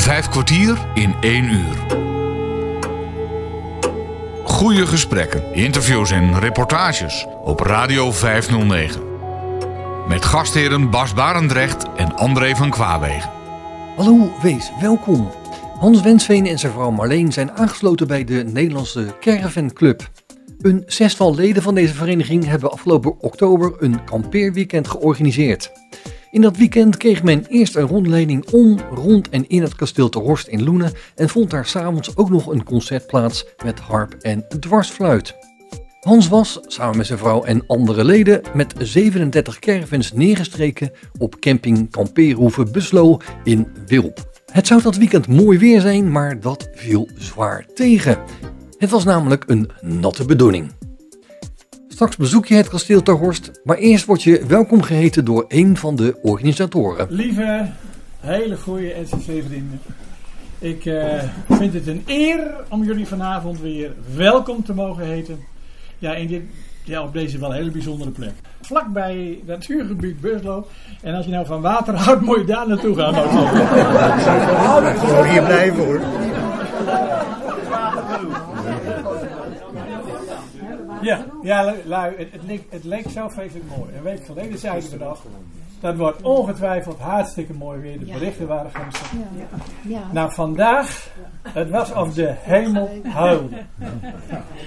Vijf kwartier in één uur. Goede gesprekken, interviews en reportages op Radio 509. Met gastheren Bas Barendrecht en André van Kwaabegen. Hallo, wees welkom. Hans Wensveen en zijn vrouw Marleen zijn aangesloten bij de Nederlandse Caravan Club. Een zestal leden van deze vereniging hebben afgelopen oktober een kampeerweekend georganiseerd. In dat weekend kreeg men eerst een rondleiding om, rond en in het kasteel Ter Horst in Loenen en vond daar s'avonds ook nog een concert plaats met harp en dwarsfluit. Hans was, samen met zijn vrouw en andere leden, met 37 caravans neergestreken op camping Kampeerhoeve Buslo in Wilp. Het zou dat weekend mooi weer zijn, maar dat viel zwaar tegen. Het was namelijk een natte bedoeling. Straks bezoek je het kasteel Ter Horst, maar eerst word je welkom geheten door een van de organisatoren. Lieve, hele goede NCC-vrienden. Ik eh, vind het een eer om jullie vanavond weer welkom te mogen heten. Ja, in dit, ja, op deze wel hele bijzondere plek. Vlakbij het natuurgebied Buslo. En als je nou van water houdt, moet je daar naartoe gaan. Gewoon hier blijven hoor. Ja, ja lui, het, het, leek, het leek zo vreselijk mooi. Een week geleden zeiden we nog, dat wordt ongetwijfeld hartstikke mooi weer. De berichten waren gunstig. Nou, vandaag, het was of de hemel huilde.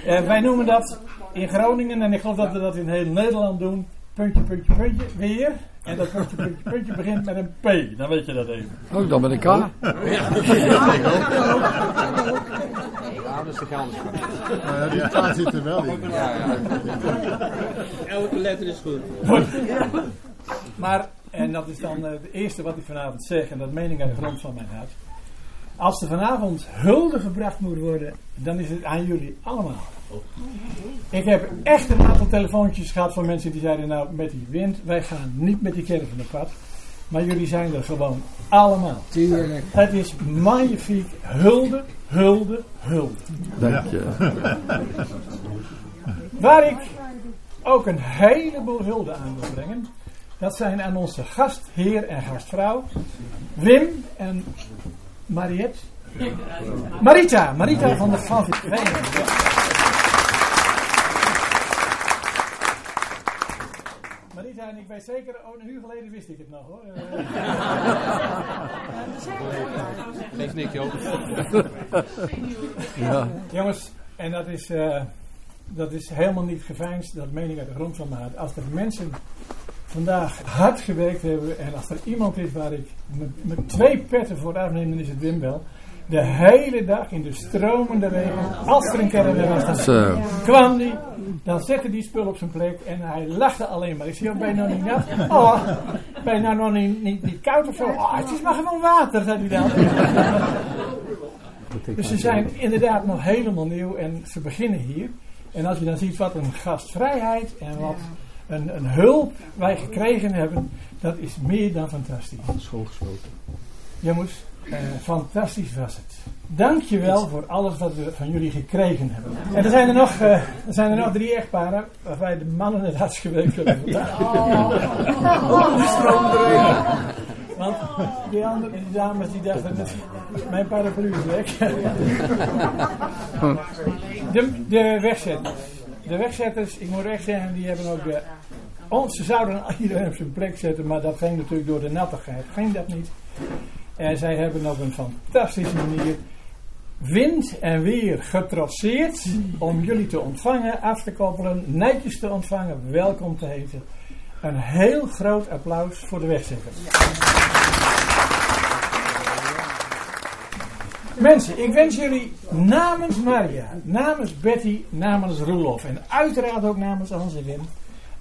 Uh, wij noemen dat in Groningen, en ik geloof dat we dat in heel Nederland doen, puntje, puntje, puntje, weer. En dat puntje, puntje, puntje begint met een P. Dan weet je dat even. Ook dan met een K? Ja, dat is de Uh, die K zit er wel in. Ja, ja. Elke letter is goed. Maar, en dat is dan uh, het eerste wat ik vanavond zeg, en dat meen ik aan de grond van mijn hart. Als er vanavond hulde gebracht moet worden, dan is het aan jullie allemaal. Ik heb echt een aantal telefoontjes gehad van mensen die zeiden: Nou, met die wind, wij gaan niet met die caravan op pad. Maar jullie zijn er gewoon allemaal. Tuurlijk. Het is magnifiek. Hulde, hulde, hulde. Dank je. Waar ik ook een heleboel hulde aan wil brengen. Dat zijn aan onze gastheer en gastvrouw. Wim en Mariette. Marita, Marita van de Valvik En ik weet zeker, oh, een uur geleden wist ik het nog hoor. Geef niks joh. ja. Jongens, en dat is, uh, dat is helemaal niet geveinsd, dat meen ik uit de grond van mijn hart. Als er mensen vandaag hard gewerkt hebben en als er iemand is waar ik met twee petten voor afneem, dan is het Wim wel de hele dag in de stromende regen, als er een caravan was, dan kwam die, dan zette die spul op zijn plek en hij lachte alleen maar. Ik zie, ben je nou niet nat? Oh, ben je nou nog niet, niet, niet koud of zo? Oh, het is maar gewoon water, zei hij dan. Dus ze zijn inderdaad nog helemaal nieuw en ze beginnen hier. En als je dan ziet wat een gastvrijheid en wat een, een hulp wij gekregen hebben, dat is meer dan fantastisch. Schoolgesloten. Jongens, uh, fantastisch was het. Dankjewel voor alles wat we van jullie gekregen hebben. En er zijn er nog, uh, er zijn er nog drie echtparen waarbij de mannen het hardst gewerkt hebben. Oh. oh, de stroom erin. Want die andere die dames die dachten, mijn paraplu is weg. De, de wegzetters. De wegzetters, ik moet echt zeggen, die hebben ook de... Oh, ze zouden iedereen op zijn plek zetten, maar dat ging natuurlijk door de nattigheid. Ging dat niet. En zij hebben op een fantastische manier wind en weer getrotseerd om jullie te ontvangen, af te koppelen, netjes te ontvangen, welkom te heten. Een heel groot applaus voor de wegzetters. Mensen, ik wens jullie namens Maria, namens Betty, namens Roelof en uiteraard ook namens Hans en Wim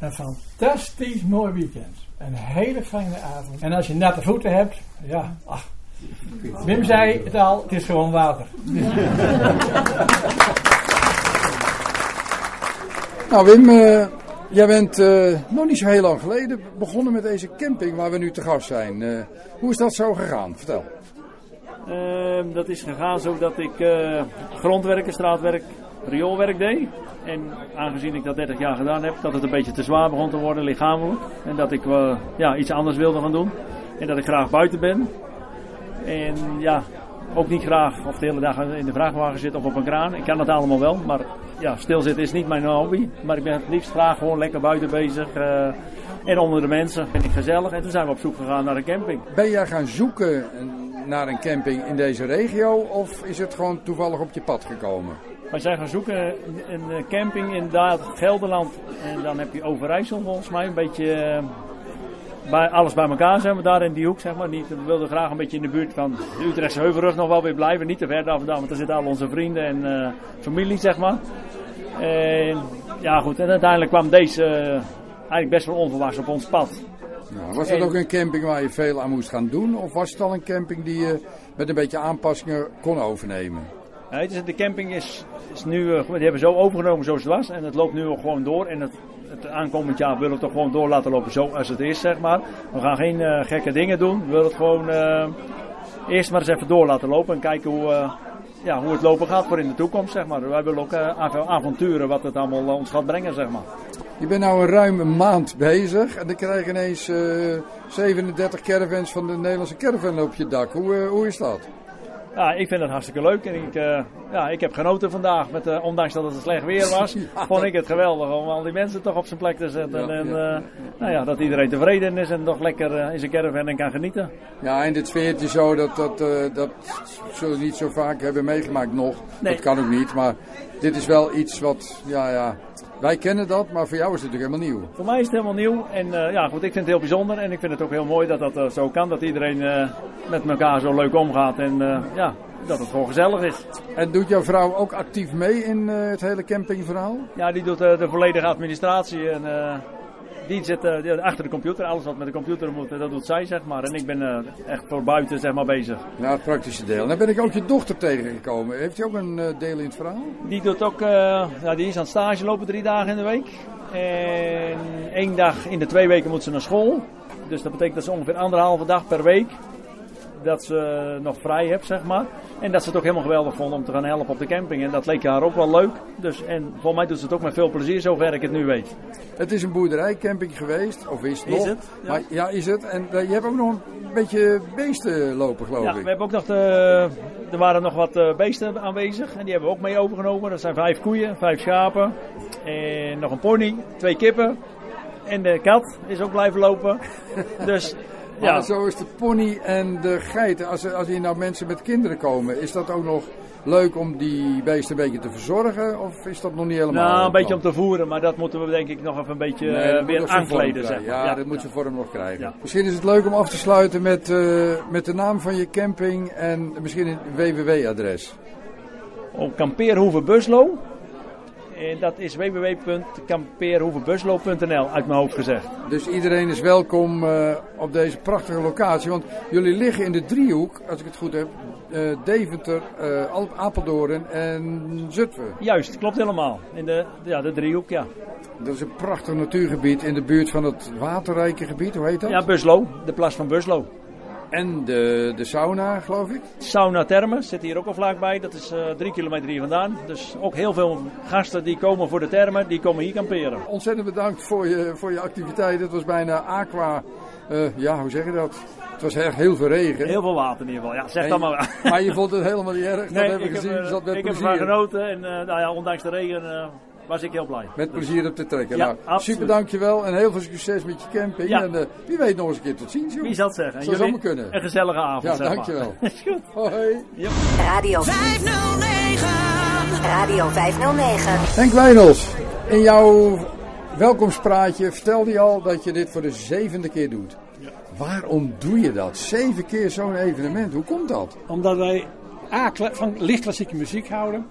een fantastisch mooi weekend. Een hele fijne avond. En als je natte voeten hebt, ja, ach. Wim zei het al, het is gewoon water. Nou Wim, uh, jij bent uh, nog niet zo heel lang geleden begonnen met deze camping waar we nu te gast zijn. Uh, hoe is dat zo gegaan? Vertel. Ehm, dat is gegaan zodat ik grondwerken, straatwerk, rioolwerk deed. En aangezien ik dat 30 jaar gedaan heb, dat het een beetje te zwaar begon te worden lichamelijk. En dat ik uh, ja, iets anders wilde gaan doen. En dat ik graag buiten ben. En ja, ook niet graag of de hele dag in de vrachtwagen zitten of op een kraan. Ik kan dat allemaal wel, maar ja, stilzitten is niet mijn hobby. Maar ik ben het liefst graag gewoon lekker buiten bezig. eh, en onder de mensen. Vind ik gezellig. En toen zijn we op zoek gegaan naar een camping. Ben jij gaan zoeken naar een camping in deze regio of is het gewoon toevallig op je pad gekomen? Wij zijn gaan zoeken een camping in Gelderland. En dan heb je Overijssel volgens mij. Een beetje eh, bij, alles bij elkaar zijn we daar in die hoek zeg maar. Niet, we wilden graag een beetje in de buurt van de Utrechtse Heuvelrug nog wel weer blijven. Niet te ver daar vandaan, want daar zitten al onze vrienden en eh, familie zeg maar. En ja goed, en uiteindelijk kwam deze eh, eigenlijk best wel onverwachts op ons pad. Nou, was dat ook een camping waar je veel aan moest gaan doen of was het al een camping die je met een beetje aanpassingen kon overnemen? De camping is, is nu, eh, die hebben zo overgenomen zoals het was. En het loopt nu gewoon door. En het, het aankomend jaar willen we het toch gewoon door laten lopen zoals het is, zeg maar. We gaan geen eh, gekke dingen doen. We willen het gewoon eh, eerst maar eens even door laten lopen. En kijken hoe, ja, hoe het lopen gaat voor in de toekomst, zeg maar. Wij willen ook av- avonturen wat het allemaal ons gaat brengen, zeg maar. Je bent nou een ruime maand bezig en dan krijg je ineens eh, 37 caravans van de Nederlandse caravan op je dak. Hoe, hoe is dat? Ja, ik vind het hartstikke leuk. En ik, eh, ja, ik heb genoten vandaag. Met, eh, ondanks dat het slecht weer was, Ja, vond ik het geweldig om al die mensen toch op zijn plek te zetten. Ja, en ja. eh, nou ja, dat iedereen tevreden is en toch lekker in zijn caravan en kan genieten. Ja, en dit sfeertje zo, dat, dat, dat zullen we niet zo vaak hebben meegemaakt nog. Nee. Dat kan ook niet, maar dit is wel iets wat, ja, ja, wij kennen dat, maar voor jou is het natuurlijk helemaal nieuw. Voor mij is het helemaal nieuw. En eh, ja, goed, ik vind het heel bijzonder. En ik vind het ook heel mooi dat dat eh, zo kan. Dat iedereen eh, met elkaar zo leuk omgaat. En ja, dat het gewoon gezellig is. En doet jouw vrouw ook actief mee in het hele campingverhaal? Ja, die doet de volledige administratie. En die zit eh, die- achter de computer. Alles wat met de computer moet, eh, dat doet zij, zeg maar. En ik ben eh, echt voor buiten, zeg maar, bezig. Ja, het praktische deel. Dan ben ik ook je dochter tegengekomen. Heeft hij ook een deel in het verhaal? Die doet ook, ja, die is aan stage lopen drie dagen in de week. En één dag in de twee weken moet ze naar school. Dus dat betekent dat ze ongeveer anderhalve dag per week dat ze nog vrij heeft, zeg maar. En dat ze het ook helemaal geweldig vond om te gaan helpen op de camping. En dat leek haar ook wel leuk. Dus, en volgens mij doet ze het ook met veel plezier, zover ik het nu weet. Het is een boerderijcamping geweest, of is het Is nog? het, ja. Maar, ja, is het. En eh, je hebt ook nog een beetje beesten lopen, geloof Ja, ik. we hebben ook nog de, er waren nog wat eh, beesten aanwezig en die hebben we ook mee overgenomen. Dat zijn vijf koeien, vijf schapen en nog een pony, twee kippen. En de kat is ook blijven lopen. Dus Ja. ja, zo is de pony en de geiten. Als, als hier nou mensen met kinderen komen, is dat ook nog leuk om die beesten een beetje te verzorgen? Of is dat nog niet helemaal? nou, een beetje om te voeren, maar dat moeten we denk ik nog even een beetje Nee, eh, weer aankleden. Zeg maar. Ja, dat moet zijn vorm nog krijgen. Ja. Misschien is het leuk om af te sluiten met, eh, met de naam van je camping en misschien een www-adres. Op Kampeerhoeve Buslo. En dat is www.kampeerhoevenbuslo.nl uit mijn hoofd gezegd. Dus iedereen is welkom eh, op deze prachtige locatie. Want jullie liggen in de driehoek, als ik het goed heb, eh, Deventer, eh, Apeldoorn en Zutphen. Juist, klopt helemaal. In de, ja, de driehoek, ja. Dat is een prachtig natuurgebied in de buurt van het waterrijke gebied, hoe heet dat? Ja, Buslo, de plas van Buslo. En de, de sauna, geloof ik. Sauna Thermen zit hier ook al vlakbij. Dat is eh, drie kilometer hier vandaan. Dus ook heel veel gasten die komen voor de thermen, die komen hier kamperen. Ontzettend bedankt voor je, voor je activiteit. Het was bijna aqua, eh, ja, hoe zeg je dat? Het was echt heel veel regen. Heel veel water in ieder geval. Ja, zeg En- dat maar. Maar je vond het helemaal niet erg, dat Nee, heb ik ik heb, gezien. er- Je zat met ik heb plezier. ervan genoten en eh, nou ja, ondanks de regen eh, was ik heel blij. Met plezier op te trekken. Ja, nou, absoluut. super dankjewel en heel veel succes met je camping. Ja. En eh, wie weet nog eens een keer tot ziens. Wie zal het zeggen? En Zou zomaar kunnen. Een gezellige avond. Ja, zeg maar. dankjewel. Is goed. Hoi. Radio 509. Radio 509. Henk Wijnels, in jouw welkomstpraatje vertelde je al dat je dit voor de zevende keer doet. Waarom doe je dat? Zeven keer zo'n evenement, hoe komt dat? Omdat wij A, van lichtklassieke muziek houden.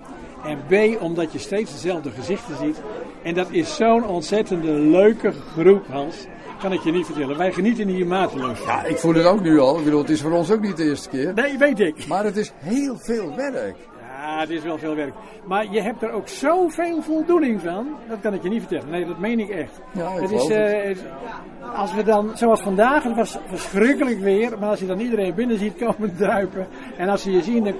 En B, omdat je steeds dezelfde gezichten ziet. En dat is zo'n ontzettende leuke groep, Hans. Kan ik je niet vertellen. Wij genieten hier mateloos. Ja, ik voel het ook nu al. Ik bedoel, het is voor ons ook niet de eerste keer. Nee, weet ik. Maar het is heel veel werk. Ja, het is wel veel werk. Maar je hebt er ook zoveel voldoening van. Dat kan ik je niet vertellen. Nee, dat meen ik echt. Ja, ik het is, het. eh, het- als we dan, zoals vandaag, het was verschrikkelijk weer. Maar als je dan iedereen binnen ziet komen druipen. En als ze je zien, dan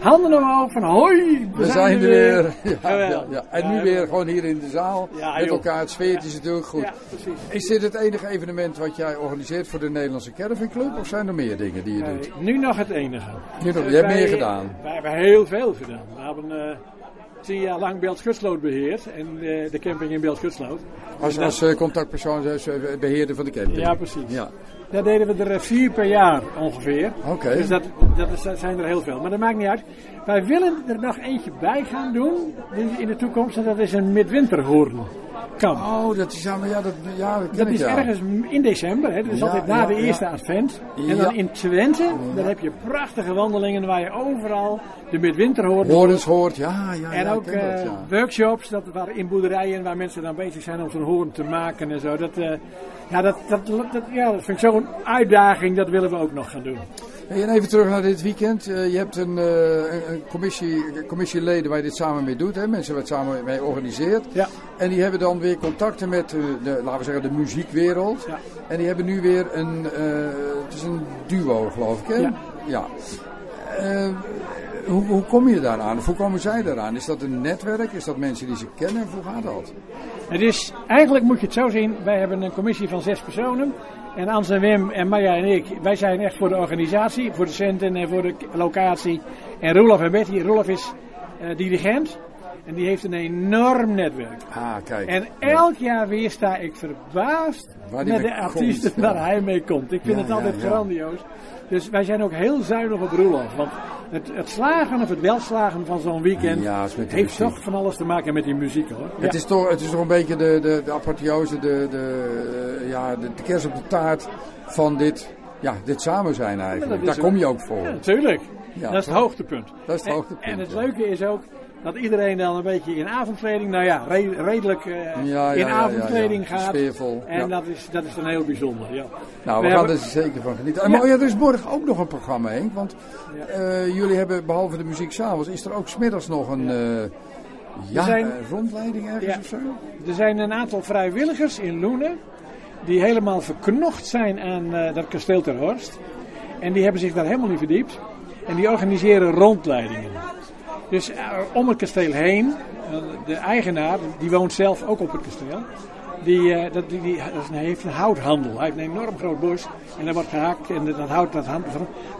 handen omhoog van hoi, We zijn er weer. Ja, ja. En nu weer gewoon hier in de zaal. Met elkaar. Het sfeertje is natuurlijk goed. Ja, precies. Is dit het enige evenement wat jij organiseert voor de Nederlandse Caravan Club? Of zijn er meer dingen die je doet? Nee, nu nog het enige. Nu nog- Eh, je hebt meer gedaan. Wij hebben heel veel gedaan. We hebben eh, tien jaar lang Beeld-Schutsloot beheerd. En eh, de camping in Beeld-Schutsloot. Als, als eh, contactpersoon, eh, beheerder van de camping. Ja, precies. Ja. Daar deden we er eh, vier per jaar ongeveer. Oké. Dus dat, dat, is, dat zijn er heel veel. Maar dat maakt niet uit. Wij willen er nog eentje bij gaan doen in de toekomst. En dat is een midwinterhoorn. Oh, dat is ja, maar ja, dat, ja, dat is ergens in december, hè? dat is Ja, altijd na ja, de eerste advent. En dan in Twente, daar heb je prachtige wandelingen waar je overal de midwinterhoorn Horens hoort, ja, ja, En ook dat, eh, workshops dat, waar, in boerderijen waar mensen dan bezig zijn om zo'n hoorn te maken en zo. Dat, eh, ja, dat, dat, dat, ja, dat vind ik zo'n uitdaging, dat willen we ook nog gaan doen. Hey, en even terug naar dit weekend. Eh, je hebt een, eh, een- een commissie, commissieleden waar je dit samen mee doet. Hè? Mensen waar het samen mee organiseert. Ja. En die hebben dan weer contacten met de, laten we zeggen, de muziekwereld. Ja. En die hebben nu weer een, eh, het is een duo geloof ik hè? Ja. ja. Hoe, hoe kom je daaraan? Of hoe komen zij daaraan? Is dat een netwerk? Is dat mensen die ze kennen? Hoe gaat dat? Het is, eigenlijk moet je het zo zien, wij hebben een commissie van zes personen. En Ans en Wim en Maya en ik, wij zijn echt voor de organisatie, voor de centen en voor de locatie. En Roelof en Betty, Roelof is eh, dirigent en die heeft een enorm netwerk. Ah, kijk. En elk jaar weer sta ik verbaasd met de artiesten komt, ja. waar hij mee komt. Ik vind Ja, het altijd grandioos. Dus wij zijn ook heel zuinig op Roelof. Want het, het slagen of het welslagen van zo'n weekend Ja, heeft toch van alles te maken met die muziek hoor. Ja. Het, is toch, het is toch een beetje de, de, de apotheose, de, de, eh, ja, de, de kers op de taart van dit, ja, dit samen zijn eigenlijk. Daar kom je ook voor. Ja, natuurlijk. Ja, dat is het hoogtepunt. Dat is het En- hoogtepunt, En, het leuke is ook dat iedereen dan een beetje in avondkleding, nou ja, re- redelijk eh, Ja, ja, in avondkleding gaat. Sfeervol, En dat, is, dat is dan heel bijzonder. Ja. Nou, we, We gaan hebben- er zeker van genieten. En maar, ja, er is morgen ook nog een programma, Henk. Want eh, jullie hebben, behalve de muziek s'avonds, is er ook smiddags nog een eh, ja, zijn- eh, rondleiding ergens of zo? Er zijn een aantal vrijwilligers in Loenen die helemaal verknocht zijn aan eh, dat kasteel ter Horst. En die hebben zich daar helemaal niet verdiept. En die organiseren rondleidingen. Dus eh, om het kasteel heen, eh, de eigenaar, die woont zelf ook op het kasteel. Die, eh, dat, die, dat heeft een houthandel. Hij heeft een enorm groot bos en dat wordt gehakt en dat hout dat hand,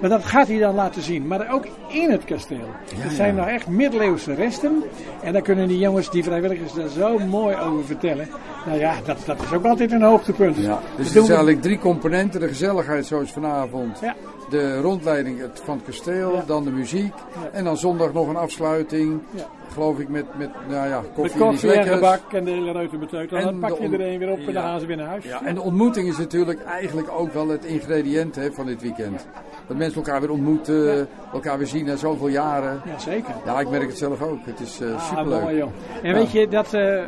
Maar dat gaat hij dan laten zien. Maar ook in het kasteel. Het zijn nog echt middeleeuwse resten. En daar kunnen die jongens, die vrijwilligers, daar zo mooi over vertellen. Nou ja, dat, dat is ook altijd een hoogtepunt. Ja, Dat dus het is we- eigenlijk drie componenten. De gezelligheid zoals vanavond. Ja. De rondleiding van het kasteel, dan de muziek. En dan zondag nog een afsluiting. Ja. Geloof ik met, met nou ja, koffie, en iets koffie en gebak en de hele reutemeteut. En En dan pak de je on- er een weer op en dan gaan ze weer naar huis. Ja, en de ontmoeting is natuurlijk eigenlijk ook wel het ingrediënt hè, van dit weekend. Dat mensen elkaar weer ontmoeten, elkaar weer zien na zoveel jaren. Ja, zeker. Ja, ik merk het zelf ook. Het is Ah, superleuk. mooi joh. En weet je, dat, eh, eh,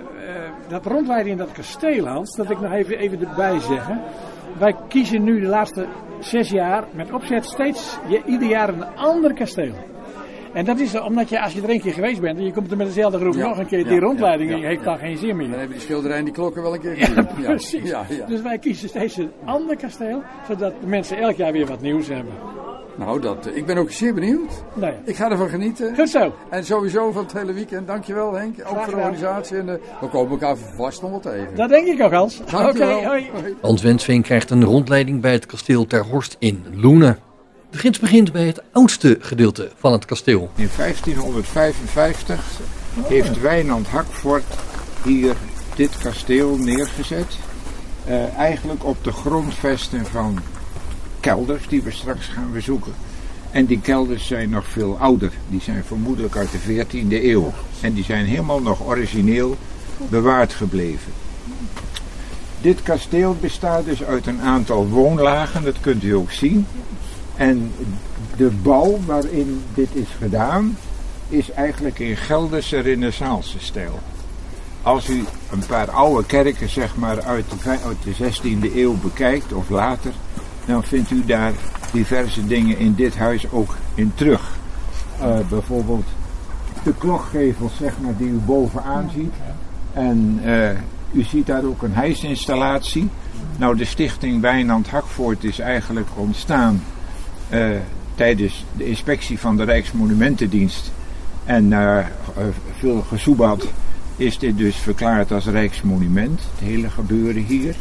dat rondleiden in dat kasteel, Hans, dat ik nog even, even erbij zeggen. Wij kiezen nu de laatste zes jaar met opzet steeds je, ieder jaar een ander kasteel. En dat is omdat je, als je er een keer geweest bent en je komt er met dezelfde groep Ja, nog een keer, ja, die rondleiding ja, heeft dan geen zin meer. Dan hebben die schilderijen die klokken wel een keer gezien. Ja, Precies. Ja, ja. Dus wij kiezen steeds een ander kasteel, zodat de mensen elk jaar weer wat nieuws hebben. Nou, dat, eh, ik ben ook zeer benieuwd. Nou ja. Ik ga ervan genieten. Goed zo. En sowieso van het hele weekend. Dankjewel Henk. Ook voor de organisatie. En eh, we komen elkaar vast nog wel tegen. Dat denk ik ook, Hans. Oké, Dankjewel. hoi. Hans Wensveen krijgt een rondleiding bij het kasteel Ter Horst in Loenen. De gids begint bij het oudste gedeelte van het kasteel. In 1555 heeft Wijnand Hakvoort hier dit kasteel neergezet. Eh, eigenlijk op de grondvesten van kelders die we straks gaan bezoeken. En die kelders zijn nog veel ouder. Die zijn vermoedelijk uit de 14e eeuw. En die zijn helemaal nog origineel bewaard gebleven. Dit kasteel bestaat dus uit een aantal woonlagen, dat kunt u ook zien. En de bouw waarin dit is gedaan, is eigenlijk in Gelderse renaissance stijl. Als u een paar oude kerken zeg maar uit uit de 16e eeuw bekijkt of later, dan vindt u daar diverse dingen in dit huis ook in terug. Eh, bijvoorbeeld de klokgevels zeg maar die u bovenaan ziet. En eh, u ziet daar ook een hijsinstallatie. Nou, de stichting Wijnand Hakvoort is eigenlijk ontstaan eh, tijdens de inspectie van de Rijksmonumentendienst en uh, veel gesoebad is dit dus verklaard als Rijksmonument, het hele gebeuren hier.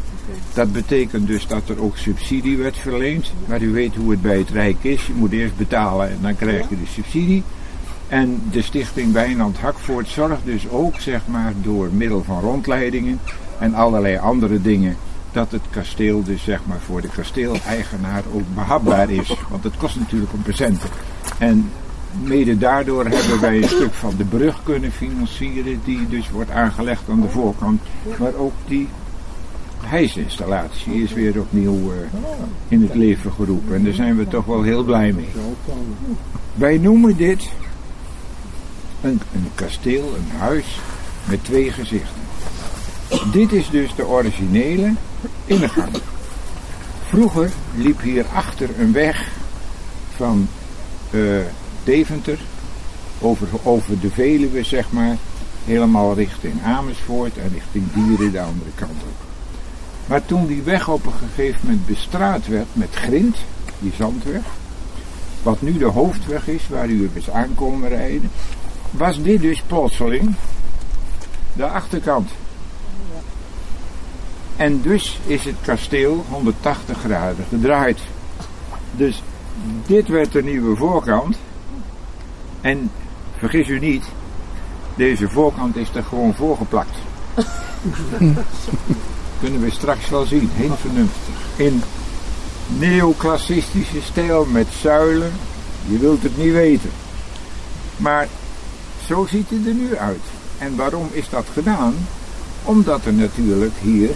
Dat betekent dus dat er ook subsidie werd verleend. Maar u weet hoe het bij het Rijk is. Je moet eerst betalen en dan krijg je de subsidie. En de stichting Wijnand Hakvoort zorgt dus ook, zeg maar, door middel van rondleidingen en allerlei andere dingen, dat het kasteel dus, zeg maar, voor de kasteeleigenaar ook behapbaar is. Want het kost natuurlijk een presenten. En mede daardoor hebben wij een stuk van de brug kunnen financieren, die dus wordt aangelegd aan de voorkant. Maar ook die hijsinstallatie is weer opnieuw uh, in het leven geroepen. En daar zijn we toch wel heel blij mee. Wij noemen dit een, een kasteel, een huis met twee gezichten. Dit is dus de originele ingang. Vroeger liep hier achter een weg van uh, Deventer over, over de Veluwe, zeg maar, helemaal richting Amersfoort en richting Dieren de andere kant op. Maar toen die weg op een gegeven moment bestraat werd met grind, die zandweg, wat nu de hoofdweg is waar u eens aankomen rijden, was dit dus plotseling de achterkant. En dus is het kasteel 180 graden gedraaid. Dus dit werd de nieuwe voorkant. En vergis u niet, deze voorkant is er gewoon voorgeplakt. Kunnen we straks wel zien, heel vernuftig. In neoclassistische stijl met zuilen, je wilt het niet weten. Maar zo ziet het er nu uit. En waarom is dat gedaan? Omdat er natuurlijk hier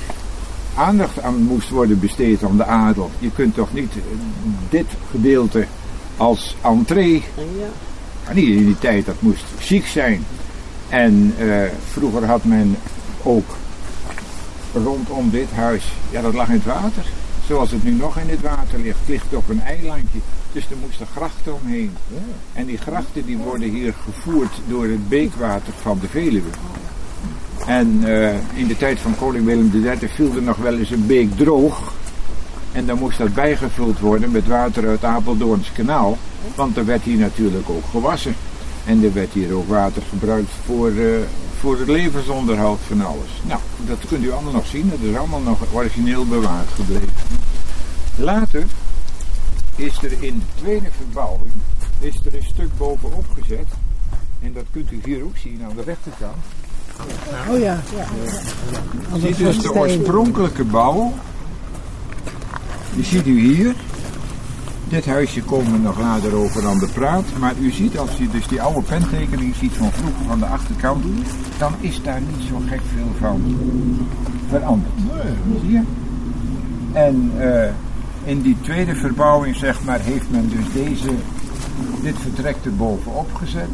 aandacht aan moest worden besteed aan de adel. Je kunt toch niet dit gedeelte als entree. Ja. Niet in die tijd, dat moest chic zijn. En uh, vroeger had men ook rondom dit huis, ja dat lag in het water. Zoals het nu nog in het water ligt. Ligt op een eilandje. Dus er moesten grachten omheen. En die grachten die worden hier gevoerd door het beekwater van de Veluwe. En uh, in de tijd van koning Willem III viel er nog wel eens een beek droog. En dan moest dat bijgevuld worden met water uit Apeldoorns kanaal. Want er werd hier natuurlijk ook gewassen. En er werd hier ook water gebruikt voor, uh, voor het levensonderhoud van alles. Nou, dat kunt u allemaal nog zien. Dat is allemaal nog origineel bewaard gebleven. Later is er in de tweede verbouwing is er een stuk bovenop gezet. En dat kunt u hier ook zien aan de rechterkant. Oh ja. ja. Dit is de oorspronkelijke bouw. Die ziet u hier. Dit huisje komen we nog later over aan de praat. Maar u ziet, als u dus die oude pentekening ziet van vroeger van de achterkant, dan is daar niet zo gek veel van veranderd. Zie je? En uh, in die tweede verbouwing, zeg maar, heeft men dus deze, dit vertrek er bovenop gezet.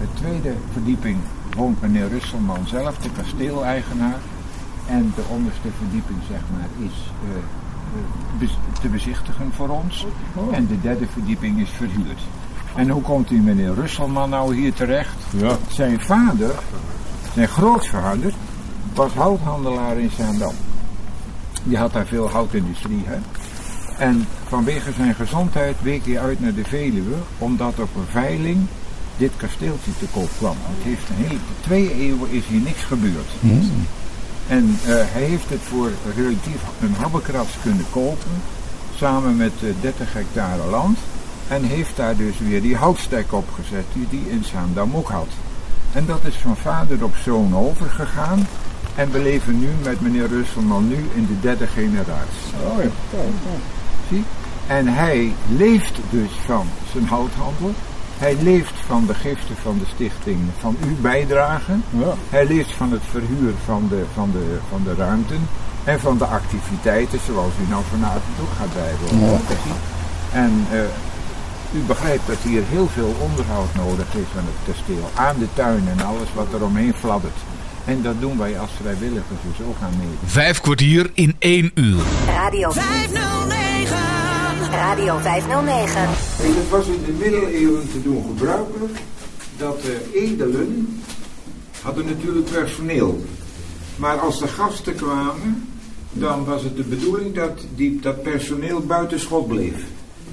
De tweede verdieping woont meneer Russelman zelf, de kasteeleigenaar. En de onderste verdieping, zeg maar, is uh, te bezichtigen voor ons. En de derde verdieping is verhuurd. En hoe komt die meneer Russelman nou hier terecht? Ja. Zijn vader, zijn grootvader, was houthandelaar in Zaandam. Die had daar veel houtindustrie, hè. En vanwege zijn gezondheid week hij uit naar de Veluwe, omdat op een veiling dit kasteeltje te koop kwam. Het heeft een hele, twee eeuwen is hier niks gebeurd. Mm. En uh, hij heeft het voor relatief een habbekrats kunnen kopen, samen met uh, 30 hectare land. En heeft daar dus weer die houtstek opgezet die hij in Zaandam ook had. En dat is van vader op zoon overgegaan. En we leven nu met meneer Russelman nu in de derde generatie. Oh ja. Zie? En hij leeft dus van zijn houthandel. Hij leeft van de giften van de stichting, van uw bijdrage. Ja. Hij leeft van het verhuur van de, van, de, van de ruimten. En van de activiteiten zoals u nou vanavond ook gaat bijwonen. Ja. En uh, u begrijpt dat hier heel veel onderhoud nodig is aan het kasteel. Aan de tuin en alles wat er omheen fladdert. En dat doen wij als vrijwilligers dus ook aan mee. Vijf kwartier in één uur. Radio 509. Radio 509. En het was in de middeleeuwen te doen gebruikelijk dat de edelen hadden natuurlijk personeel. Maar als de gasten kwamen, dan was het de bedoeling dat die, dat personeel buiten schot bleef.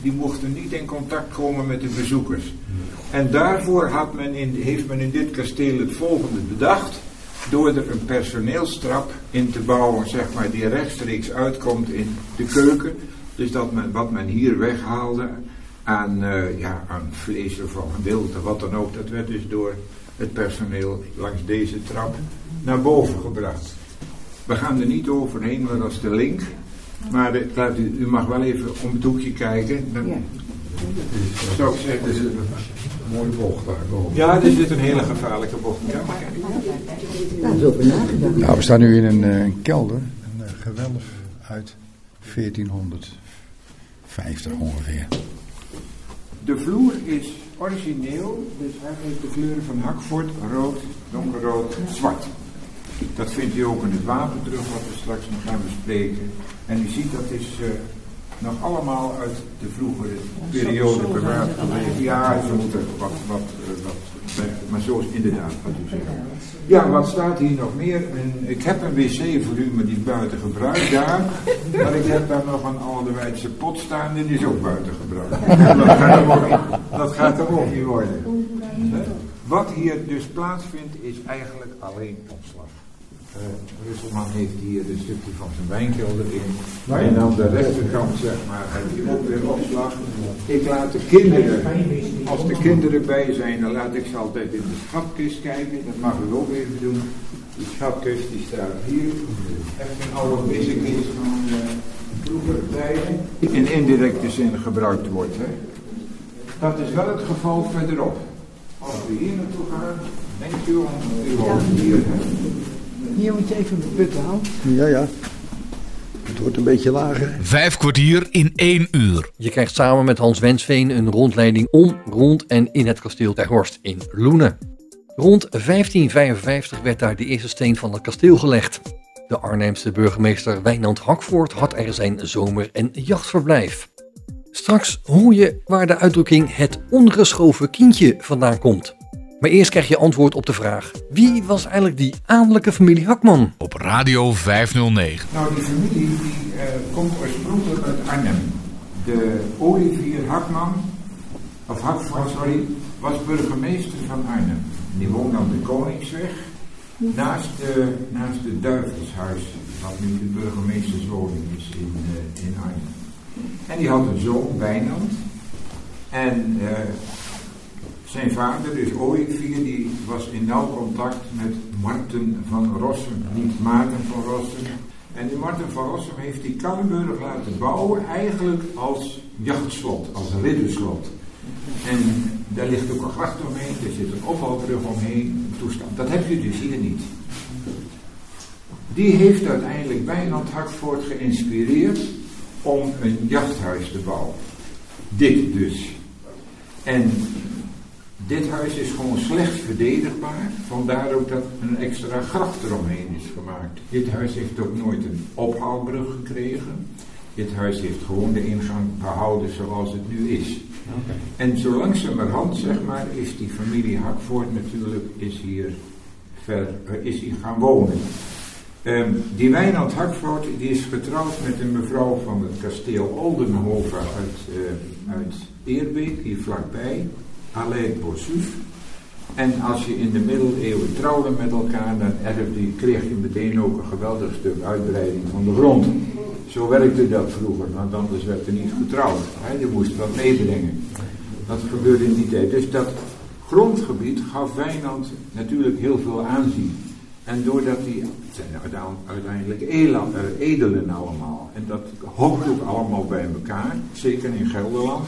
die mochten niet in contact komen met de bezoekers. En daarvoor had men in, heeft men in dit kasteel het volgende bedacht. Door er een personeelstrap in te bouwen, zeg maar, die rechtstreeks uitkomt in de keuken. Dus dat men, wat men hier weghaalde aan, uh, ja, aan vlees of aan wild of wat dan ook, dat werd dus door het personeel langs deze trap naar boven gebracht. We gaan er niet overheen, maar dat is de link. Maar u, u, mag wel even om het hoekje kijken. Dan ja. zou ik zeggen, er zit een mooie bocht daar boven. Ja, er zit een hele gevaarlijke bocht. Ja, maar nou, we staan nu in een, uh, een kelder. Een gewelf uit 1450 ongeveer. De vloer is origineel, dus hij heeft de kleuren van Hakvoort, rood, donkerrood, zwart. Dat vindt u ook in het wapen terug, wat we straks nog gaan bespreken. En u ziet dat is uh, nog allemaal uit de vroegere periode bewaard Ja, ze moeten wat, wat, uh, wat, maar zo is inderdaad wat u zegt. Ja, wat staat hier nog meer? En ik heb een wc voor u, maar die is buiten gebruik daar. Maar ik heb daar nog een ouderwijtse pot staan, die is ook buiten gebruik. Dat gaat er ook, dat gaat er ook niet worden. Wat hier dus plaatsvindt, is eigenlijk alleen opslag. Uh, Russelman heeft hier een stukje van zijn wijnkelder in. En aan de rechterkant, zeg maar, heb je ook weer opslag. Ik laat de kinderen, als de kinderen bij zijn, dan laat ik ze altijd in de schatkist kijken. Dat mag u ook even doen. Die schatkist die staat hier. Echt een oude bezigheid van uh, vroegere tijden. In indirecte zin gebruikt wordt. Hè. Dat is wel het geval verderop. Als we hier naartoe gaan, denkt u om uw hoofd hier. Hè. Hier moet je even putten halen. Ja, ja. Het wordt een beetje lager. Vijf kwartier in één uur. Je krijgt samen met Hans Wensveen een rondleiding om, rond en in het kasteel Ter Horst in Loenen. Rond 1555 werd daar de eerste steen van het kasteel gelegd. De Arnhemse burgemeester Wijnand Hakvoort had er zijn zomer- en jachtverblijf. Straks hoor je waar de uitdrukking het ongeschoven kindje vandaan komt. Maar eerst krijg je antwoord op de vraag: wie was eigenlijk die adellijke familie Hakman? Op Radio 509. Nou, die familie die, uh, komt oorspronkelijk uit Arnhem. De Olivier Hakman, of Hakman, sorry, was burgemeester van Arnhem. Die woonde aan de Koningsweg, naast, de, naast de Duivelshuis, wat nu de burgemeesterswoning is in, uh, in Arnhem. En die had een zoon, Wijnand. En uh, zijn vader, dus Ooivier, die was in nauw contact met Marten van Rossum, niet Maarten van Rossum. En die Marten van Rossum heeft die Kallenburg laten bouwen eigenlijk als jachtslot, als ridderslot. En daar ligt ook een gracht omheen, er zit een ophaalbrug omheen, een toestand. Dat heb je dus hier niet. Die heeft uiteindelijk Wijnand Hartvoort geïnspireerd om een jachthuis te bouwen. Dit dus. En dit huis is gewoon slecht verdedigbaar, vandaar ook dat een extra gracht eromheen is gemaakt. Dit huis heeft ook nooit een ophaalbrug gekregen. Dit huis heeft gewoon de ingang behouden zoals het nu is. Okay. En zo langzamerhand, zeg maar, is die familie Hakvoort natuurlijk is hier, ver, eh, is hier gaan wonen. Um, die Wijnand Hakvoort die is getrouwd met een mevrouw van het kasteel Oldenhoven uit, uh, uit Eerbeek, hier vlakbij. Alain Bossuif. En als je in de middeleeuwen trouwde met elkaar, dan kreeg je meteen ook een geweldig stuk uitbreiding van de grond. Zo werkte dat vroeger, want anders werd er niet getrouwd. Je moest wat meebrengen. Dat gebeurde in die tijd. Dus dat grondgebied gaf Wijnand natuurlijk heel veel aanzien. En doordat die, zijn uiteindelijk edelen allemaal. En dat hoogt ook allemaal bij elkaar, zeker in Gelderland.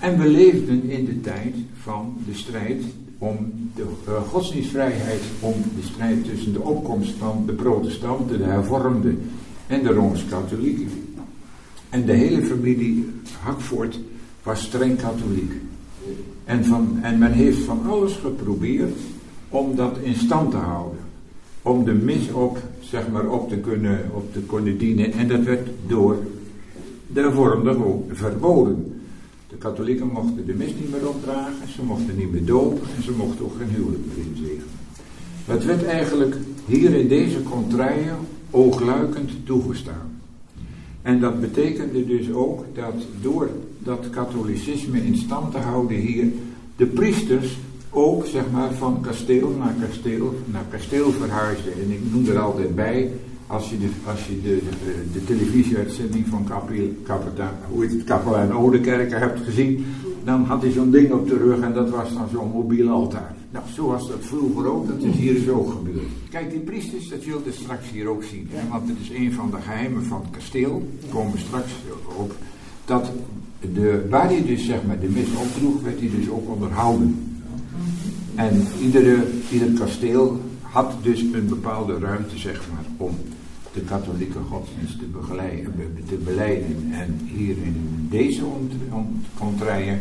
En we leefden in de tijd van de strijd om de uh, godsdienstvrijheid, om de strijd tussen de opkomst van de protestanten, de hervormden en de rooms-katholieken. En de hele familie Hakvoort was streng katholiek. En, van, en men heeft van alles geprobeerd om dat in stand te houden. Om de mis op, zeg maar, op te kunnen, op te kunnen dienen. En dat werd door de hervormden verboden. De katholieken mochten de mis niet meer opdragen, ze mochten niet meer dopen en ze mochten ook geen huwelijk meer inzegenen. Het werd eigenlijk hier in deze contraien oogluikend toegestaan. En dat betekende dus ook dat door dat katholicisme in stand te houden hier. De priesters ook zeg maar van kasteel naar kasteel naar kasteel verhuisden. En ik noem er altijd bij, als je de, als je de, televisieuitzending van kapitein, hoe heet het, hebt gezien, dan had hij zo'n ding op de rug en dat was dan zo'n mobiel altaar. Nou, zo was dat vroeger ook, dat is hier dus ook gebeurd. Kijk, die priesters, dat zult je straks hier ook zien. Want het is een van de geheimen van het kasteel, komen we straks op. Dat de, waar hij dus zeg maar de mis opdroeg, werd hij dus ook onderhouden. En iedere, ieder kasteel had dus een bepaalde ruimte zeg maar om de katholieke godsdienst te, begeleiden, te beleiden. En hier in deze contraien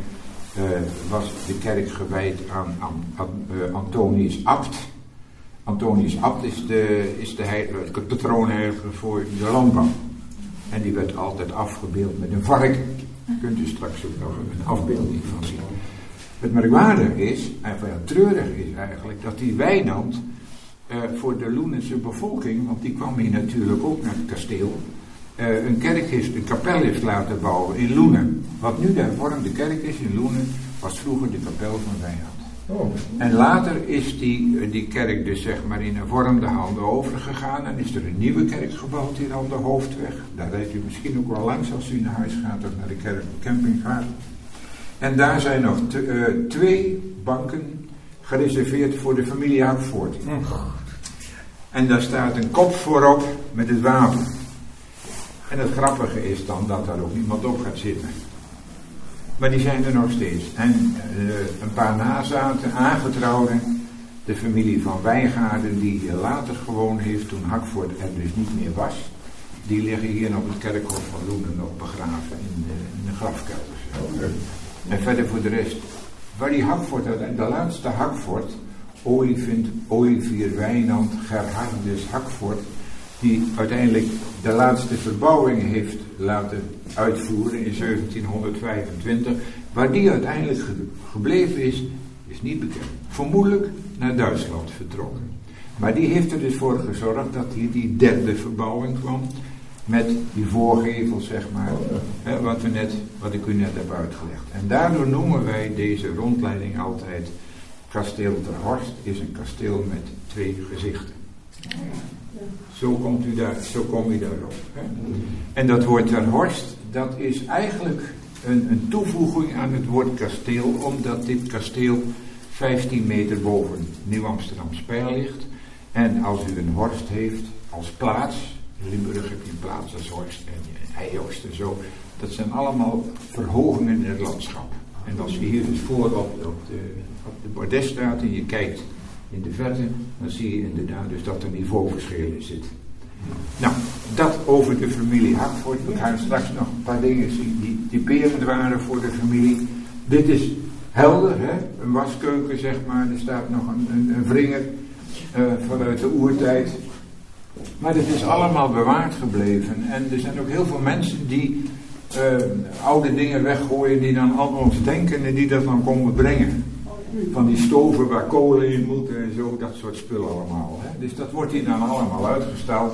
uh, was de kerk gewijd aan, aan, aan uh, Antonius Abt. Antonius Abt is de, is de, heilige, patroonheilige voor de landbouw. En die werd altijd afgebeeld met een varken. Daar kunt u straks ook nog een afbeelding van zien. Het merkwaardige is, en wel treurig is eigenlijk, dat die Wijnand uh, voor de Loenense bevolking, want die kwam hier natuurlijk ook naar het kasteel, uh, een kerk heeft, een kapel heeft laten bouwen in Loenen. Wat nu de hervormde kerk is in Loenen, was vroeger de kapel van Wijnand. Oh. En later is die, eh, die kerk dus zeg maar in hervormde handen overgegaan en is er een nieuwe kerk gebouwd hier aan de Hoofdweg. Daar rijdt u misschien ook wel langs als u naar huis gaat of naar de kerk, camping gaat. En daar zijn nog uh, twee banken gereserveerd voor de familie Hakvoort. En daar staat een kop voorop met het wapen. En het grappige is dan dat daar ook niemand op gaat zitten. Maar die zijn er nog steeds. En uh, een paar nazaten, aangetrouwden, de familie van Wijngaarden, die later gewoond heeft toen Hakvoort er dus niet meer was, die liggen hier op het kerkhof van Loenen nog begraven in de, grafkelders. En verder voor de rest, waar die Hakvoort, de laatste Hakvoort, Olivier Wijnand Gerhardus Hakvoort, die uiteindelijk de laatste verbouwing heeft laten uitvoeren in 1725. Waar die uiteindelijk gebleven is, is niet bekend. Vermoedelijk naar Duitsland vertrokken. Maar die heeft er dus voor gezorgd dat hier die derde verbouwing kwam. Met die voorgevel, zeg maar. Hè, wat, we net, wat ik u net heb uitgelegd. En daardoor noemen wij deze rondleiding altijd Kasteel ter Horst is een kasteel met twee gezichten. Zo, komt u daar, zo kom je daarop. Hè? En dat woord ter Horst, dat is eigenlijk een, een toevoeging aan het woord kasteel, omdat dit kasteel 15 meter boven Nieuw-Amsterdam Spijl ligt. En als u een horst heeft als plaats, in Limburg heb je een plaats als horst en Eijoost en zo, dat zijn allemaal verhogingen in het landschap. En als je hier dus voor op, de op de bordes staat en je kijkt in de verte, dan zie je inderdaad dus dat er niveauverschil in zit. Nou, dat over de familie Hartford. We gaan straks nog een paar dingen zien die typerend waren voor de familie. Dit is helder, hè? een waskeuken zeg maar. Er staat nog een, een, een wringer uh, vanuit de oertijd. Maar dit is allemaal bewaard gebleven. En er zijn ook heel veel mensen die uh, oude dingen weggooien, die dan aan ons denken en die dat dan komen brengen van die stoven waar kolen in moeten en zo, dat soort spullen allemaal. Hè. Dus dat wordt hier dan allemaal uitgesteld.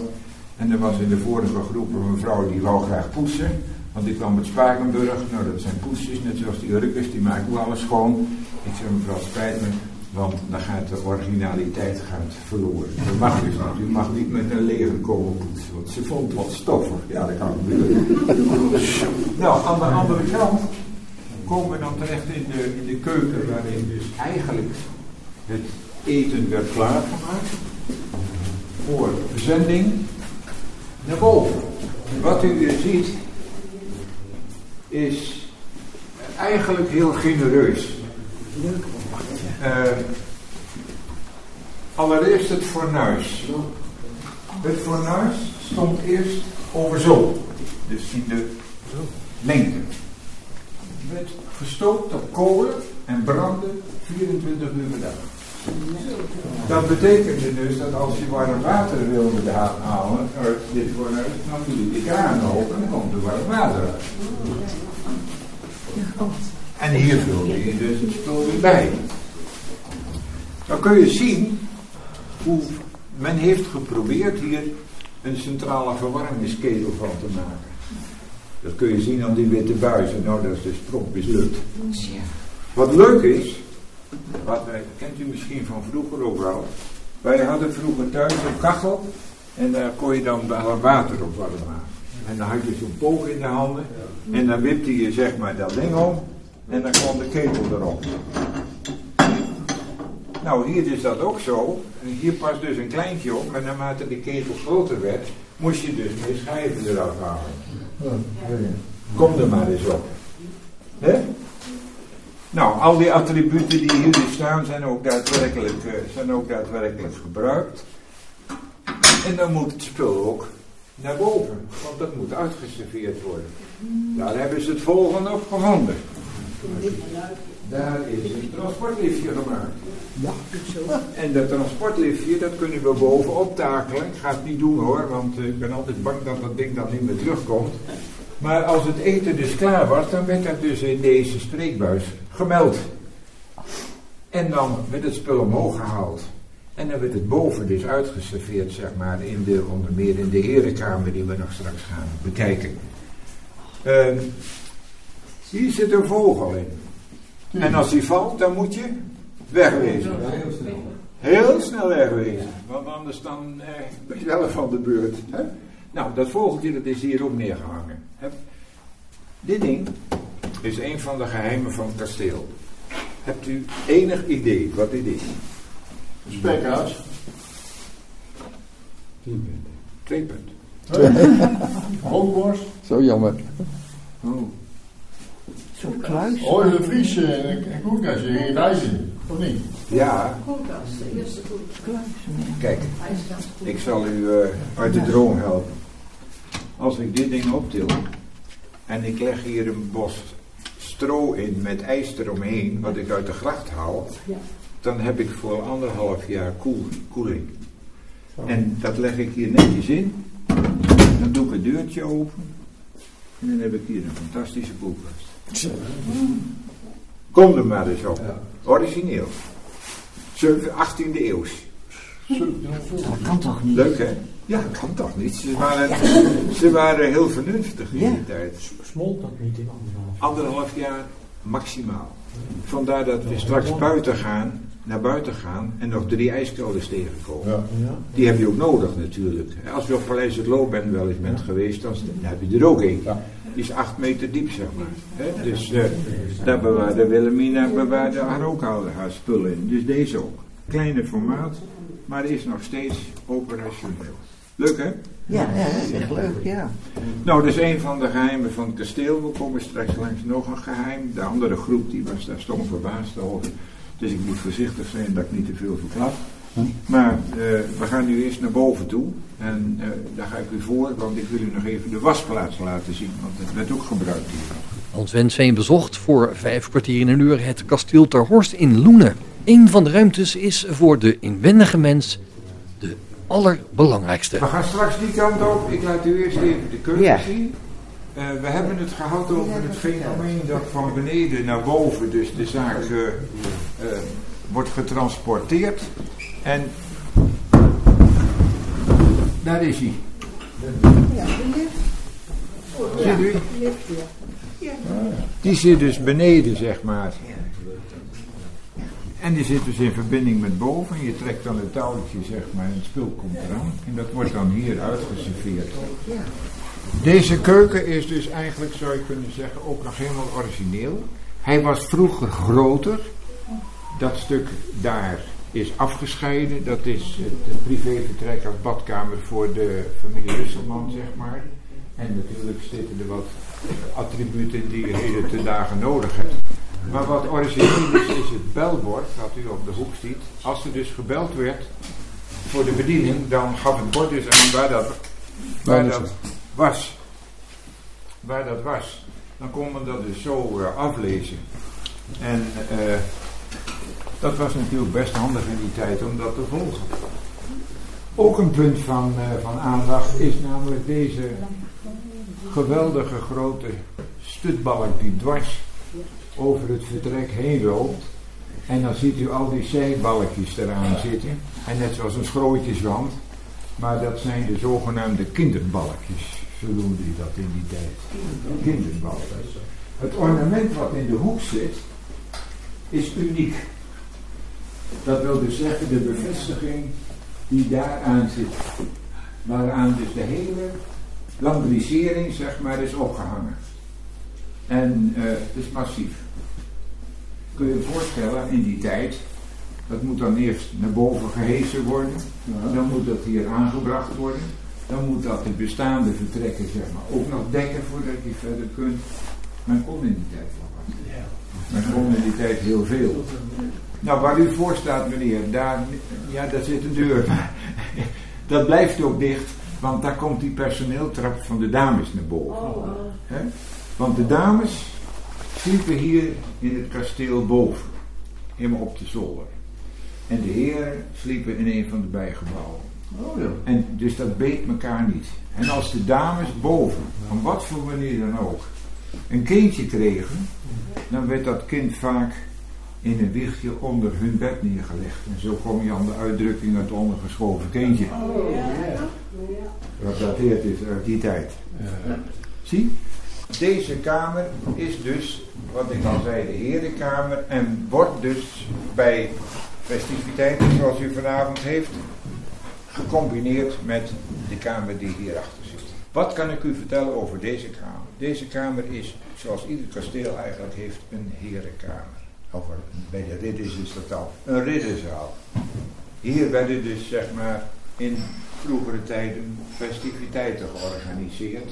En er was in de vorige groep een mevrouw die wou graag poetsen. Want die kwam uit Spakenburg. Nou, dat zijn poetsjes, net zoals die Urkers, die maken ook alles schoon. Ik zei, mevrouw, spijt me, want dan gaat de originaliteit gaat verloren. Dat mag dus niet. U mag niet met een leger komen poetsen, want ze vond wat stoffig. Ja, dat kan gebeuren. nou, aan de andere kant komen dan terecht in de, de keuken, waarin dus eigenlijk het eten werd klaargemaakt voor verzending naar boven. Wat u hier ziet is eigenlijk heel genereus. Uh, allereerst het fornuis. Het fornuis stond eerst over zo, dus in de lengte werd gestookt op kolen en brandde 24 uur per dag. Dat betekende dus dat als je warm water wilde halen dit fornuis, dan doe je de kraan open en dan komt er warm water uit. En hier vulde je dus het spul bij. Dan kun je zien hoe men heeft geprobeerd hier een centrale verwarmingsketel van te maken. Dat kun je zien aan die witte buizen. Nou, dat is dus prompt mislukt. Wat leuk is, wat wij, kent u misschien van vroeger ook wel. Wij hadden vroeger thuis een kachel en daar kon je dan water op warm maken. En dan had je zo'n poog in de handen en dan wipte je zeg maar dat ding om en dan kwam de ketel erop. Nou, hier is dat ook zo. En hier past dus een kleintje op, maar naarmate de ketel groter werd, moest je dus meer schijven eraf halen. Kom er maar eens op. Hè? Nou, al die attributen die hier staan zijn ook daadwerkelijk, uh, zijn ook daadwerkelijk gebruikt. En dan moet het spul ook naar boven, want dat moet uitgeserveerd worden. Daar hebben ze het volgende op gevonden. Daar is een transportliftje gemaakt. Ja. En dat transportliftje, dat kunnen we bovenop takelen. Ik ga het niet doen hoor, want ik ben altijd bang dat dat ding dan niet meer terugkomt. Maar als het eten dus klaar was, dan werd dat dus in deze spreekbuis gemeld. En dan werd het spul omhoog gehaald. En dan werd het boven dus uitgeserveerd, zeg maar, in de, onder meer in de herenkamer die we nog straks gaan bekijken. Uh, hier zit een vogel in. En als die valt, dan moet je wegwezen. Heel snel. Heel snel wegwezen. Want anders dan eh, ben je wel van de beurt. Hè? Nou, dat vogeltje dat is hier ook neergehangen. Hè? Dit ding is een van de geheimen van het kasteel. Hebt u enig idee wat dit is? Een spekhuis. Twee punten. Hoogborst. Zo jammer. Oh. Zo'n kluis. Oh, een Fries en een koelkastje in Rijzen, of niet? Ja. Kijk, ik zal u uh, uit de droom helpen. Als ik dit ding optil en ik leg hier een bos stro in met ijs eromheen, wat ik uit de gracht haal, dan heb ik voor anderhalf jaar koel, koeling. En dat leg ik hier netjes in. Dan doe ik het deurtje open. En dan heb ik hier een fantastische koelkast. Kom er maar eens op. Origineel. 18e eeuw. Dat kan toch niet? Leuk hè? Ja, dat kan toch niet. Ze waren, ze waren heel vernuftig in die tijd. Smolt dat niet in anderhalf? Anderhalf jaar maximaal. Vandaar dat we straks buiten gaan, naar buiten gaan en nog drie ijskelders tegenkomen. Ja. Die heb je ook nodig natuurlijk. Als je op Paleis het Loop bent wel eens bent geweest, dan heb je er ook een. Die is acht meter diep, zeg maar. Hè? Dus uh, daar bewaarde Wilhelmina bewaarde haar ook al haar spullen in. Dus deze ook. Kleine formaat, maar is nog steeds operationeel. Leuk hè? Ja, ja, dat is echt leuk, ja. Nou, dat is een van de geheimen van het kasteel. We komen straks langs nog een geheim. De andere groep die was daar stom verbaasd over. Dus ik moet voorzichtig zijn dat ik niet te veel verklap. Maar uh, we gaan nu eerst naar boven toe. En uh, daar ga ik u voor, want ik wil u nog even de wasplaats laten zien. Want het werd ook gebruikt hier. Hans Wensveen bezocht voor vijf kwartier in een uur het kasteel Ter Horst in Loenen. Een van de ruimtes is voor de inwendige mens de allerbelangrijkste. We gaan straks die kant op. Ik laat u eerst even de keuken Ja. zien. Uh, we hebben het gehad over het fenomeen dat van beneden naar boven, dus de zaak uh, uh, wordt getransporteerd. En daar is hij. Ziet u? Die zit dus beneden, zeg maar. En die zit dus in verbinding met boven. Je trekt dan het touwtje, zeg maar, en het spul komt eraan. En dat wordt dan hier uitgeserveerd. Deze keuken is dus eigenlijk, zou je kunnen zeggen, ook nog helemaal origineel. Hij was vroeger groter. Dat stuk daar is afgescheiden. Dat is het privévertrek als badkamer voor de familie Russelman, zeg maar. En natuurlijk zitten er wat attributen die je heden te dagen nodig hebt. Maar wat origineel is, is het belbord, dat u op de hoek ziet. Als er dus gebeld werd voor de bediening, dan gaf het bord dus aan waar dat, waar dat was. Waar dat was. Dan kon men dat dus zo uh, aflezen. En uh, dat was natuurlijk best handig in die tijd om dat te volgen. Ook een punt van, uh, van aandacht is namelijk deze geweldige grote stutbalk die dwars over het vertrek heen loopt. En dan ziet u al die zijbalkjes eraan zitten. En net zoals een schrootjeswand. Maar dat zijn de zogenaamde kinderbalkjes. Zo noemde hij dat in die tijd. Kinderbal. Het ornament wat in de hoek zit, is uniek. Dat wil dus zeggen de bevestiging die daaraan zit. Waaraan dus de hele lambrisering zeg maar is opgehangen. En uh, het is massief. Kun je je voorstellen in die tijd, dat moet dan eerst naar boven gehesen worden. Dan moet dat hier aangebracht worden. Dan moet dat de bestaande vertrekken zeg maar, ook nog dekken voordat je verder kunt. Men kon in die tijd wel wat. Men kon in die tijd heel veel. Nou, waar u voor staat, meneer, daar, ja, daar zit een deur. dat blijft ook dicht, want daar komt die personeeltrap van de dames naar boven. He? Want de dames sliepen hier in het kasteel boven, helemaal op de zolder. En de heren sliepen in een van de bijgebouwen. Oh ja. En dus dat beet elkaar niet. En als de dames boven, op wat voor manier dan ook, een kindje kregen, dan werd dat kind vaak in een wiegje onder hun bed neergelegd. En zo kom je aan de uitdrukking het ondergeschoven kindje. Wat dateert is uit die tijd. Zie? Deze kamer is dus, wat ik al zei, de herenkamer. En wordt dus bij festiviteiten zoals u vanavond heeft, gecombineerd met de kamer die hierachter zit. Wat kan ik u vertellen over deze kamer? Deze kamer is, zoals ieder kasteel eigenlijk heeft, een herenkamer. Of bij de ridders is dat al een ridderzaal. Hier werden dus zeg maar in vroegere tijden festiviteiten georganiseerd.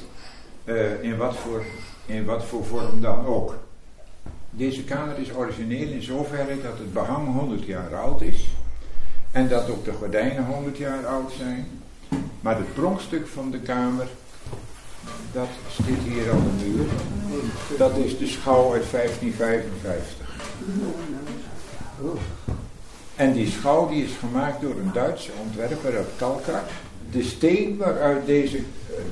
Uh, in, wat voor, in wat voor vorm dan ook. Deze kamer is origineel in zoverre dat het behang 100 jaar oud is. En dat ook de gordijnen 100 jaar oud zijn. Maar het pronkstuk van de kamer, dat zit hier aan de muur. Dat is de schouw uit 1555. En die schouw die is gemaakt door een Duitse ontwerper uit Kalkar. De steen waaruit deze,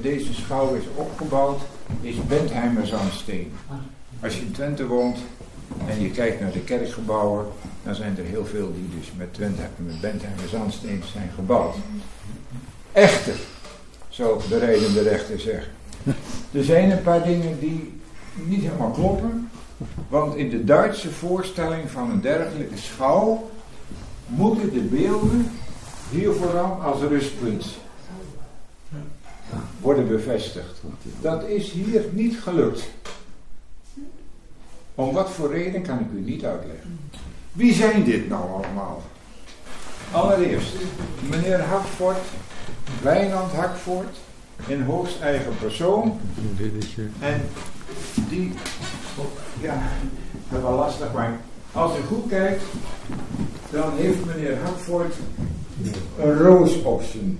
deze schouw is opgebouwd is Bentheimer zandsteen. Als je in Twente woont en je kijkt naar de kerkgebouwen, dan zijn er heel veel die dus met, Twente, met Bentheimer zandsteen zijn gebouwd. Echter, zo de rijdende rechter zeggen. Er zijn een paar dingen die niet helemaal kloppen. Want in de Duitse voorstelling van een dergelijke schouw moeten de beelden hier vooral als rustpunt worden bevestigd. Dat is hier niet gelukt. Om wat voor reden kan ik u niet uitleggen. Wie zijn dit nou allemaal? Allereerst, meneer Hakfort, Wijnand Hakfort, in hoogst eigen persoon. En die, ja, dat is wel lastig, maar als u goed kijkt, dan heeft meneer Hakfort een roos op zijn,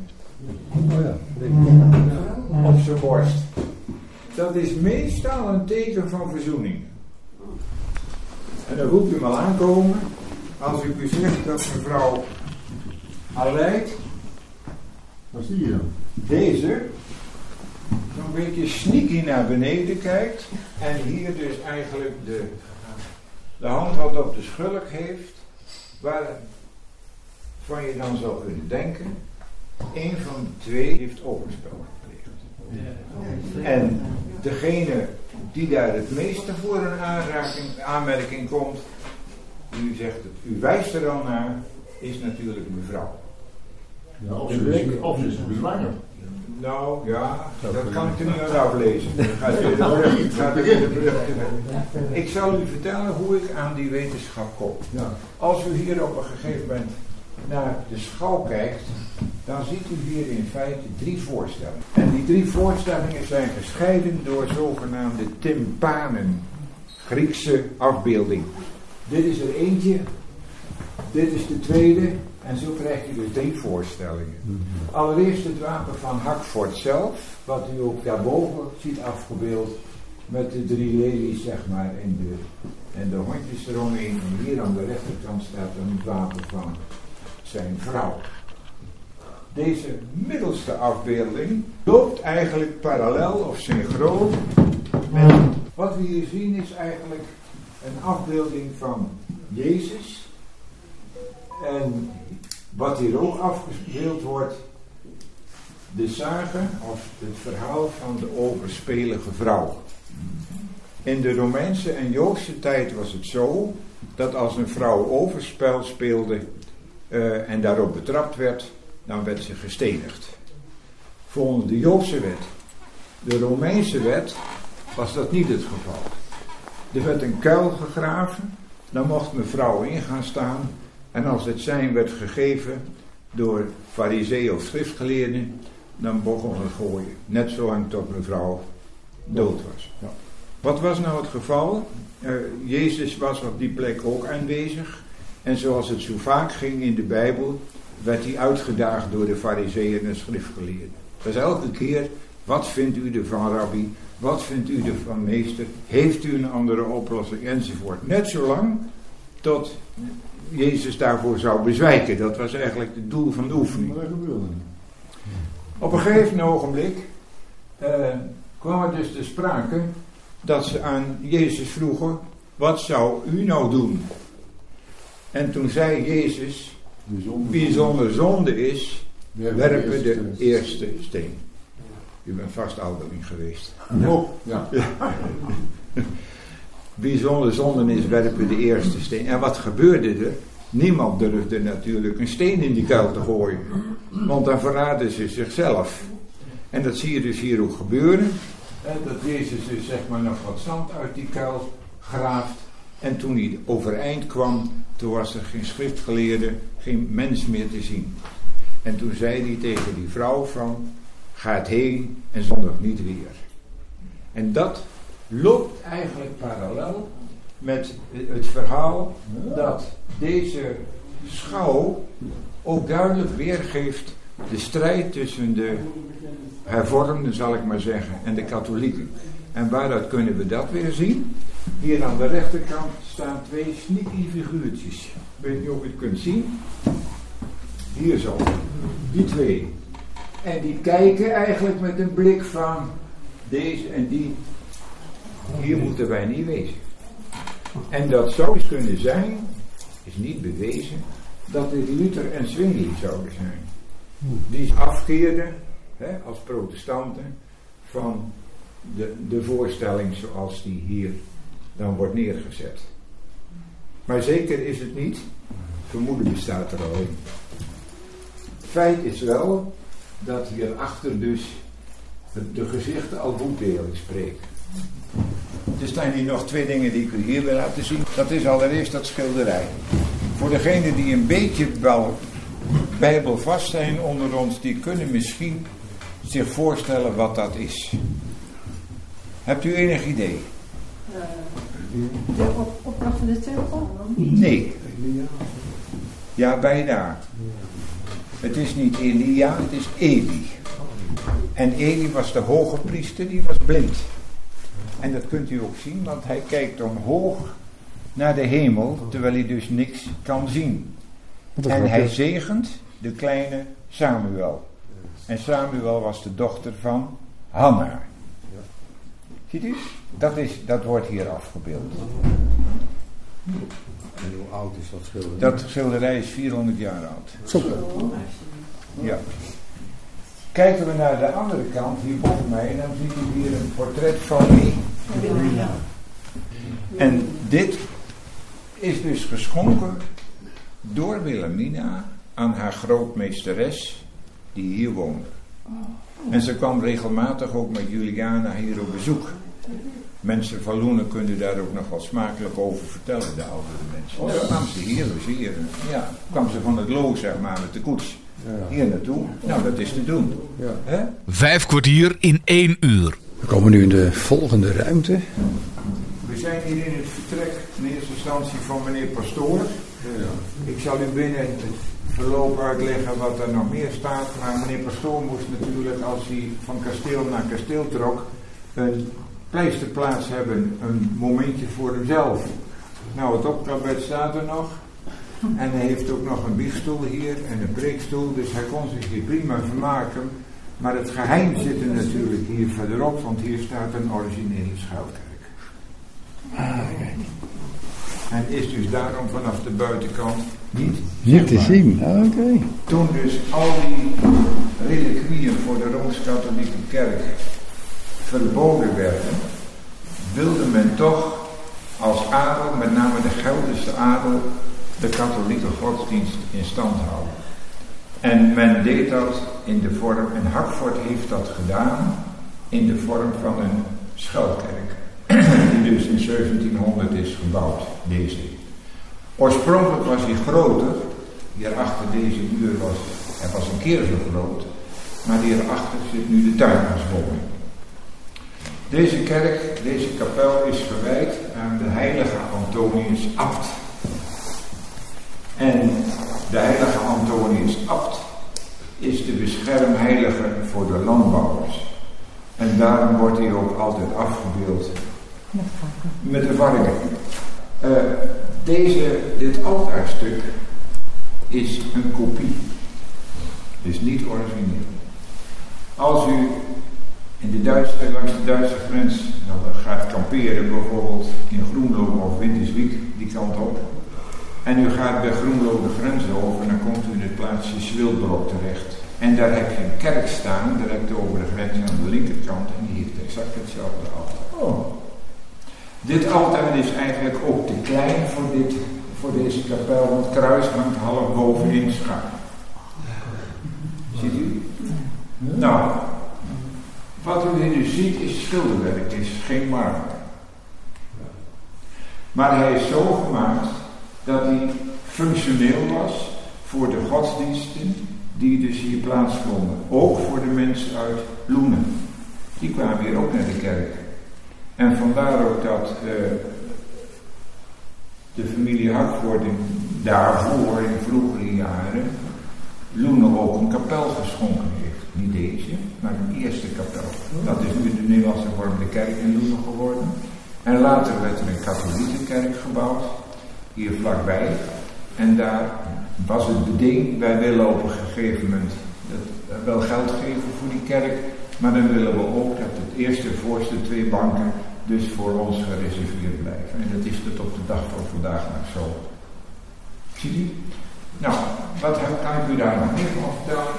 op zijn borst. Dat is meestal een teken van verzoening. En dan roept u mal aankomen als u u zegt dat mevrouw Aleid, wat zie je dan? Deze, zo'n beetje sneaky naar beneden kijkt en hier dus eigenlijk de, de hand wat op de schulk heeft, waarvan je dan zou kunnen denken, een van de twee heeft overspel gepleegd. En degene die daar het meeste voor een aanraking, aanmerking komt, u zegt het, u wijst er al naar, is natuurlijk mevrouw. Ja, of, ze is, of ze is bezwanger. Nou ja, dat kan ik er niet uit aflezen. Ik zal u vertellen hoe ik aan die wetenschap kom. Als u hier op een gegeven moment naar de schouw kijkt, dan ziet u hier in feite drie voorstellingen. En die drie voorstellingen zijn gescheiden door zogenaamde tympanen, Griekse afbeelding. Dit is er eentje, dit is de tweede, en zo krijg je dus drie voorstellingen. Allereerst het wapen van Hakfort zelf, wat u ook daarboven ziet afgebeeld, met de drie lelies, zeg maar, en de, en de hondjes eromheen. En hier aan de rechterkant staat dan het wapen van zijn vrouw. Deze middelste afbeelding loopt eigenlijk parallel of synchroon met wat we hier zien is eigenlijk een afbeelding van Jezus. En wat hier ook afgebeeld wordt, de zagen of het verhaal van de overspelige vrouw. In de Romeinse en Joodse tijd was het zo dat als een vrouw overspel speelde eh, en daarop betrapt werd, dan werd ze gestenigd. Volgens de Joodse wet. De Romeinse wet was dat niet het geval. Er werd een kuil gegraven, dan mocht mevrouw in gaan staan en als het zijn werd gegeven door fariseeën of schriftgeleerden, dan begon het gooien. Net zolang tot mevrouw dood was. Ja. Wat was nou het geval? Uh, Jezus was op die plek ook aanwezig. En zoals het zo vaak ging in de Bijbel, werd hij uitgedaagd door de fariseeën en schriftgeleerden. Dus elke keer, wat vindt u ervan, rabbi? Wat vindt u ervan, meester? Heeft u een andere oplossing? Enzovoort. Net zolang tot Jezus daarvoor zou bezwijken. Dat was eigenlijk het doel van de oefening. Maar dat gebeurde niet. Op een gegeven ogenblik uh, kwam er dus te sprake dat ze aan Jezus vroegen: Wat zou u nou doen? En toen zei Jezus: Wie zonder zonde is, werpen de eerste steen. U bent vast ouderling geweest. Oh, ja. Wie zonder zonde is, werpen de eerste steen. En wat gebeurde er? Niemand durfde natuurlijk een steen in die kuil te gooien. Want dan verraden ze zichzelf. En dat zie je dus hier ook gebeuren. Dat Jezus dus zeg maar nog wat zand uit die kuil graaft. En toen hij overeind kwam, toen was er geen schriftgeleerde, geen mens meer te zien. En toen zei hij tegen die vrouw van, gaat heen en zondig niet weer. En dat loopt eigenlijk parallel met het verhaal dat deze schouw ook duidelijk weergeeft de strijd tussen de hervormden, zal ik maar zeggen, en de katholieken. En waaruit kunnen we dat weer zien? Hier aan de rechterkant staan twee sneaky figuurtjes. Ik weet niet of je het kunt zien. Hier zo. Die twee. En die kijken eigenlijk met een blik van deze en die. Hier moeten wij niet wezen. En dat zou eens kunnen zijn, is niet bewezen, dat het Luther en Zwingli zouden zijn. Die afkeerden, hè, als protestanten, van de, de voorstelling zoals die hier dan wordt neergezet. Maar zeker is het niet, vermoeden bestaat er al in. Feit is wel dat hierachter dus de gezichten al boekdelen spreken. Er staan hier nog twee dingen die ik u hier wil laten zien. Dat is allereerst dat schilderij. Voor degenen die een beetje wel bijbelvast zijn onder ons, die kunnen misschien zich voorstellen wat dat is. Hebt u enig idee? de op, opdracht van de tempel? Nee. Ja, bijna. Het is niet Elia, het is Eli. En Eli was de hoge priester, die was blind. En dat kunt u ook zien, want hij kijkt omhoog naar de hemel, terwijl hij dus niks kan zien. En hij zegent de kleine Samuel. En Samuel was de dochter van Hanna. Ziet u? Dat, is, dat wordt hier afgebeeld. En hoe oud is dat schilderij? Dat schilderij is 400 jaar oud. Zo. Ja. Kijken we naar de andere kant, hier boven mij, dan ziet u hier een portret van wie? En dit is dus geschonken door Wilhelmina aan haar grootmeesteres die hier woonde. En ze kwam regelmatig ook met Juliana hier op bezoek. Mensen van Loenen kunnen daar ook nog wel smakelijk over vertellen, de oudere mensen. Oh, ja. kwam ze hier, dus hier. Ja, kwam ze van het Loo, zeg maar, met de koets. Hier naartoe. Nou, dat is te doen. Hè? Vijf kwartier in één uur. We komen nu in de volgende ruimte. We zijn hier in het vertrek in eerste instantie van meneer Pastoor. Ik zal u binnen het verloop uitleggen wat er nog meer staat. Maar meneer Pastoor moest natuurlijk, als hij van kasteel naar kasteel trok, een pleisterplaats hebben. Een momentje voor hemzelf. Nou, het opklapbed staat er nog. En hij heeft ook nog een biefstoel hier en een preekstoel. Dus hij kon zich hier prima vermaken. Maar het geheim zit er natuurlijk hier verderop, want hier staat een originele schuilkerk. En is dus daarom vanaf de buitenkant niet Niet te zien, oké. Toen dus al die reliquieën voor de Rooms-Katholieke Kerk verboden werden, wilde men toch als adel, met name de Gelderse adel, de katholieke godsdienst in stand houden. En men deed dat in de vorm, en Hakfort heeft dat gedaan, in de vorm van een schuilkerk. Die dus in 1700 is gebouwd, deze. Oorspronkelijk was hij groter, hierachter deze muur was, hij was een keer zo groot, maar hierachter zit nu de tuinmanswoning. Deze kerk, deze kapel is gewijd aan de heilige Antonius Abt. En de heilige Antonius Abt is de beschermheilige voor de landbouwers. En daarom wordt hij ook altijd afgebeeld met de varken. Uh, deze, dit altaarstuk is een kopie. Is niet origineel. Als u in de Duitse, langs de Duitse grens nou, gaat kamperen, bijvoorbeeld in Groenlo of Winterswijk, die kant op. En u gaat bij Groenlo de grens over, dan komt u in het plaatsje Zwilbrok terecht. En daar heb je een kerk staan, direct over de grens aan de linkerkant, en die heeft exact hetzelfde altaar. Oh. Dit altaar is eigenlijk ook te klein voor, dit, voor deze kapel, want het kruis hangt half bovenin schuin. Ziet u? Nou, wat u hier nu ziet is schilderwerk, is geen marmer. Maar hij is zo gemaakt dat hij functioneel was voor de godsdiensten die dus hier plaatsvonden. Ook voor de mensen uit Loenen. Die kwamen hier ook naar de kerk. En vandaar ook dat uh, de familie Hakvoording daarvoor in vroegere jaren Loenen ook een kapel geschonken heeft. Niet deze, maar een eerste kapel. Dat is nu de Nederlandse vorm de kerk in Loenen geworden. En later werd er een katholieke kerk gebouwd, hier vlakbij. En daar was het beding, wij willen op een gegeven moment dat, wel geld geven voor die kerk. Maar dan willen we ook dat het eerste voorste twee banken dus voor ons gereserveerd blijven. En dat is tot op de dag van vandaag nog zo. Ziet u? Nou, wat kan ik u daar nog meer van vertellen?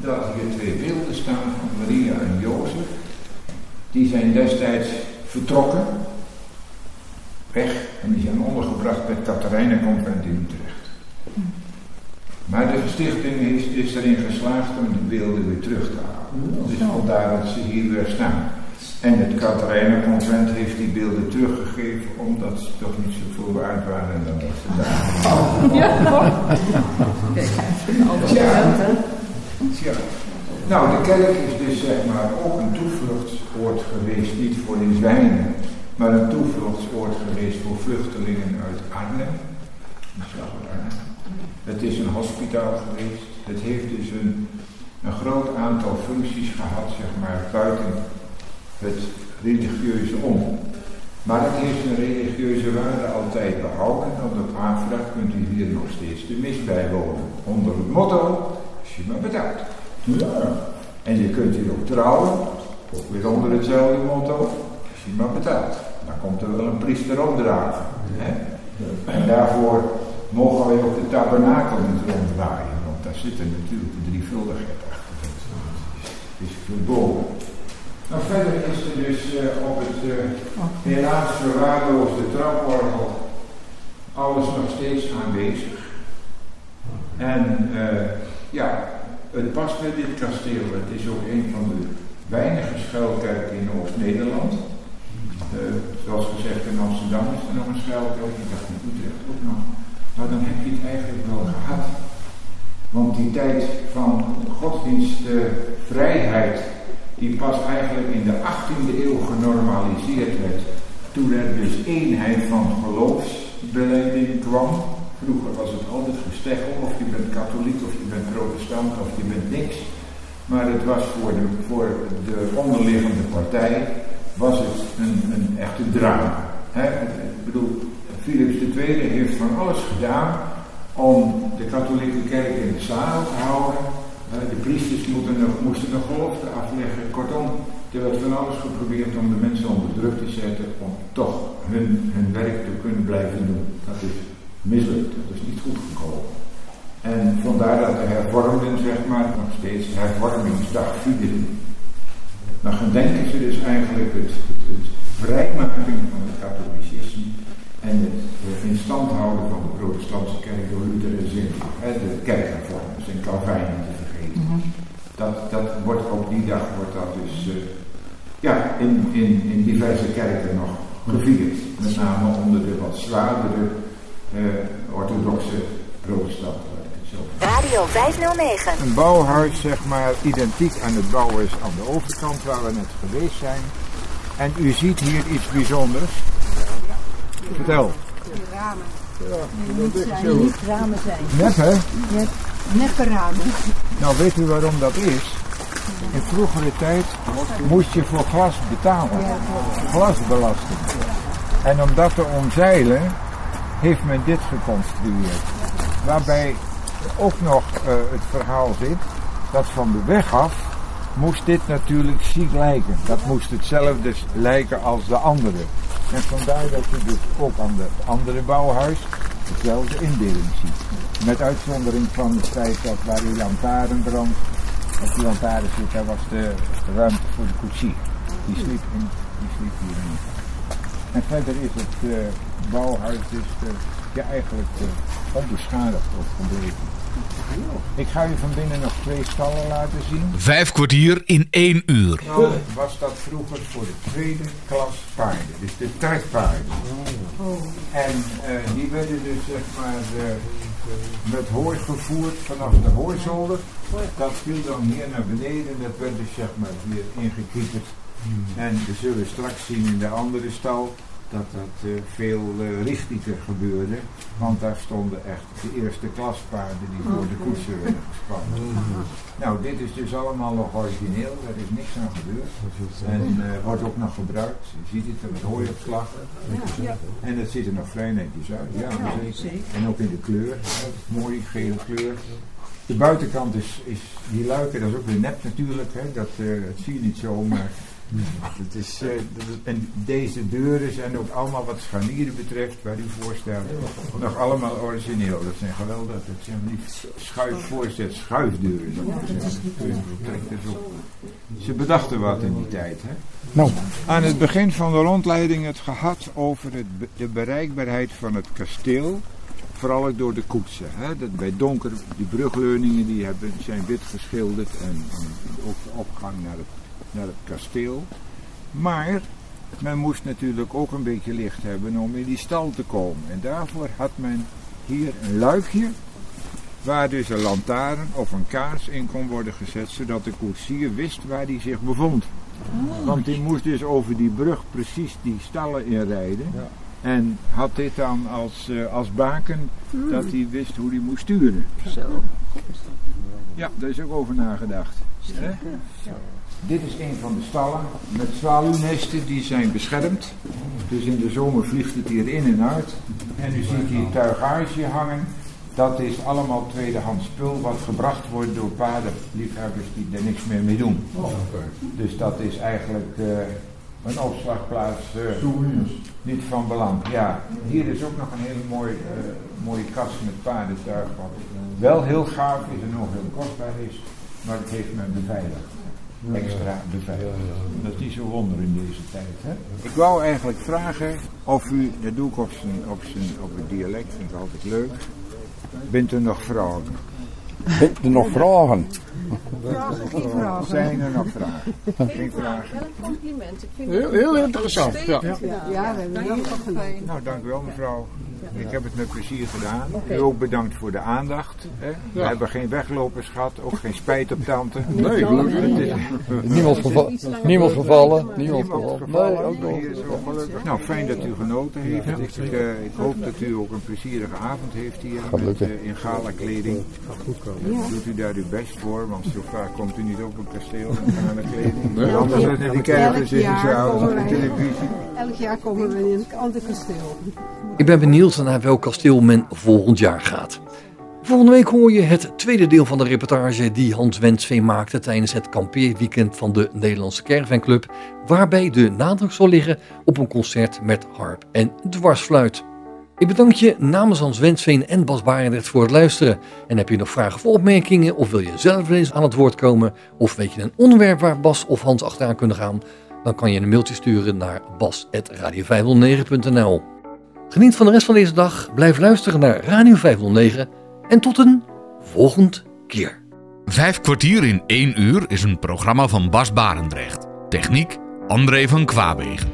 Dat hier twee beelden staan van Maria en Jozef. Die zijn destijds vertrokken, weg, en die zijn ondergebracht bij het Katharijnenconvent in Utrecht. Maar de stichting is, is erin geslaagd om die beelden weer terug te halen. Dus vandaar dat ze hier weer staan. En het Katharijnenconvent heeft die beelden teruggegeven omdat ze toch niet zoveel waard waren dan dat ze daar. Oh. Ja, Tja. Nou, de kerk is dus zeg maar ook een toevluchtsoord geweest, niet voor de zwijnen, maar een toevluchtsoord geweest voor vluchtelingen uit Arnhem. Het is een hospitaal geweest. Het heeft dus een, groot aantal functies gehad, zeg maar, buiten het religieuze om. Maar het heeft een religieuze waarde altijd behouden. En op aanvraag kunt u hier nog steeds de mis bijwonen. Onder het motto, als je maar betaalt. Ja. En je kunt hier ook trouwen, ook weer onder hetzelfde motto, maar betaalt. Dan komt er wel een priester opdragen. Hè? En daarvoor mogen wij ook de tabernakel niet ronddraaien, want daar zitten natuurlijk de drievuldigheid achter. Het is verboden. Nou, verder is er dus uh, op het uh, helaas verwaarloosde traporgel alles nog steeds aanwezig. En uh, ja, het past bij dit kasteel. Het is ook een van de weinige schuilkerken in Oost-Nederland. Zoals gezegd, in Amsterdam is er nog een schuilkerk. Ik dacht in Utrecht ook nog. Maar dan heb je het eigenlijk wel gehad. Want die tijd van godsdienstvrijheid die pas eigenlijk in de 18e eeuw genormaliseerd werd. Toen er dus eenheid van geloofsbeleiding kwam. Vroeger was het altijd gesteggel, of je bent katholiek, of je bent protestant, of je bent niks. Maar het was voor de, voor de onderliggende partij, was het een, een echte drama. Ik bedoel, Philips II heeft van alles gedaan om de katholieke kerk in de zaal te houden de priesters nog, moesten nog gelofte afleggen. Kortom, er werd van alles geprobeerd om de mensen onder druk te zetten om toch hun, hun werk te kunnen blijven doen. Dat is mislukt, dat is niet goed gekomen. En vandaar dat de hervormden, zeg maar, nog steeds hervormingsdag vieren. Dan gedenken ze dus eigenlijk het, het, het vrijmaking van het katholicisme en het, het in stand houden van de protestantse kerk door Luther en Zwingli. De kerkhervormers en Calvijn niet te vergeten. dat, dat wordt op die dag wordt dat dus uh, ja, in, in, in diverse kerken nog gevierd. Met name onder de wat zwaardere uh, orthodoxe protestanten. Radio 509. Een bouwhuis, zeg maar, identiek aan het bouwen is aan de overkant waar we net geweest zijn. En u ziet hier iets bijzonders. Vertel. De ramen. Ja, nee, niet, zijn, niet ramen zijn. Nep, hè? Nep, neppe ramen. Nou, weet u waarom dat is? In vroegere tijd moest je voor glas betalen. Glasbelasting. En om dat te omzeilen, heeft men dit geconstrueerd. Waarbij ook nog uh, het verhaal zit dat van de weg af moest dit natuurlijk ziek lijken. Dat moest hetzelfde lijken als de andere. En vandaar dat je dus ook aan het andere bouwhuis dezelfde indeling ziet. Met uitzondering van het feit dat waar die lantaarn brandt, op die lantaarn zit, daar was de ruimte voor de koetsier. Die sliep, in, die. En verder is het uh, bouwhuis dus uh, ja, eigenlijk uh, onbeschadigd of gebleven. Ik ga u van binnen nog twee stallen laten zien. Vijf kwartier in één uur. Nou, was dat vroeger voor de tweede klas paarden, dus de trekpaarden. Oh. En uh, die werden dus zeg maar uh, met hooi gevoerd vanaf de hooizolder. Dat viel dan hier naar beneden, dat werd dus zeg maar hier ingekieperd. En we zullen straks zien in de andere stal dat dat uh, veel uh, richtiger gebeurde. Want daar stonden echt de eerste klaspaarden die voor de koetsen werden gespannen. Nou, dit is dus allemaal nog origineel, daar is niks aan gebeurd. En uh, wordt ook nog gebruikt. Je ziet het, er met hooiopslag. Ja. En het ziet er nog vrij netjes uit. Ja, zeker. En ook in de kleur, mooie gele kleur. De buitenkant is, is die luiken, dat is ook weer nep natuurlijk, hè. Dat, dat zie je niet zo, maar het is, uh, en deze deuren zijn ook allemaal wat scharnieren betreft, waar u voorstelt, nog allemaal origineel. Dat zijn geweldig, dat zijn niet schuifvoorzet, schuifdeuren. Ze bedachten wat in die tijd. Hè? Nou. Aan het begin van de rondleiding het gehad over het, de bereikbaarheid van het kasteel. Vooral ook door de koetsen. Hè? Dat bij donker, die brugleuningen die hebben, zijn wit geschilderd en, en ook de opgang naar het naar het kasteel. Maar men moest natuurlijk ook een beetje licht hebben om in die stal te komen. En daarvoor had men hier een luikje waar dus een lantaarn of een kaars in kon worden gezet, zodat de koetsier wist waar hij zich bevond. Want die moest dus over die brug precies die stallen inrijden. Ja. En had dit dan als, uh, als baken dat hij wist hoe hij moest sturen. Zo. Ja, daar is ook over nagedacht. Hè? Dit is een van de stallen met zwaluwnesten, die zijn beschermd. Dus in de zomer vliegt het hier in en uit. En u ziet hier tuigage hangen. Dat is allemaal tweedehands spul wat gebracht wordt door paardenliefhebbers die er niks meer mee doen. Dus dat is eigenlijk uh, een opslagplaats. Uh, niet van belang. Ja, hier is ook nog een hele mooie, uh, mooie kast met paardentuig. Wat wel heel gaaf is en nog heel kostbaar is. Maar het heeft men beveiligd extra beveiligd. Dat is niet zo wonder in deze tijd. Hè? Ik wou eigenlijk vragen of u, dat doe ik op, zijn, op, zijn, op het dialect, vind ik altijd leuk. Bent er nog vragen? Bent er nog vragen? Vragen, geen vragen. Zijn er nog vragen? Geen vragen. Wel een compliment. Ik vind heel, heel interessant. Ja, ja. ja we hebben heel veel gedaan. Nou, dank u wel mevrouw. Ik heb het met plezier gedaan. U ook bedankt voor de aandacht. Hè? We hebben geen weglopers gehad, ook geen spijt op tante. Nee, gelukkig Niemand, geva niemand gevallen. Niemand gevallen. Nee, ook nog. Nou, fijn dat u genoten heeft. Ik, uh, ik, hoop dat u ook een plezierige avond heeft hier met, uh, in gala kleding. Uh, doet u daar uw best voor, want zo vaak komt u niet op een kasteel in gala kleding. Nee, Anders dan in de op de televisie. Elk jaar komen we in een ander kasteel. Ik ben benieuwd naar welk kasteel men volgend jaar gaat. Volgende week hoor je het tweede deel van de reportage die Hans Wensveen maakte tijdens het kampeerweekend van de Nederlandse Caravan waarbij de nadruk zal liggen op een concert met harp en dwarsfluit. Ik bedank je namens Hans Wensveen en Bas Barendrecht voor het luisteren. En heb je nog vragen of opmerkingen of wil je zelf eens aan het woord komen of weet je een onderwerp waar Bas of Hans achteraan kunnen gaan, dan kan je een mailtje sturen naar bas.radio509.nl. Geniet van de rest van deze dag, blijf luisteren naar Radio 509 en tot een volgend keer. Vijf kwartier in één uur is een programma van Bas Barendrecht. Techniek André van Kwaabegen.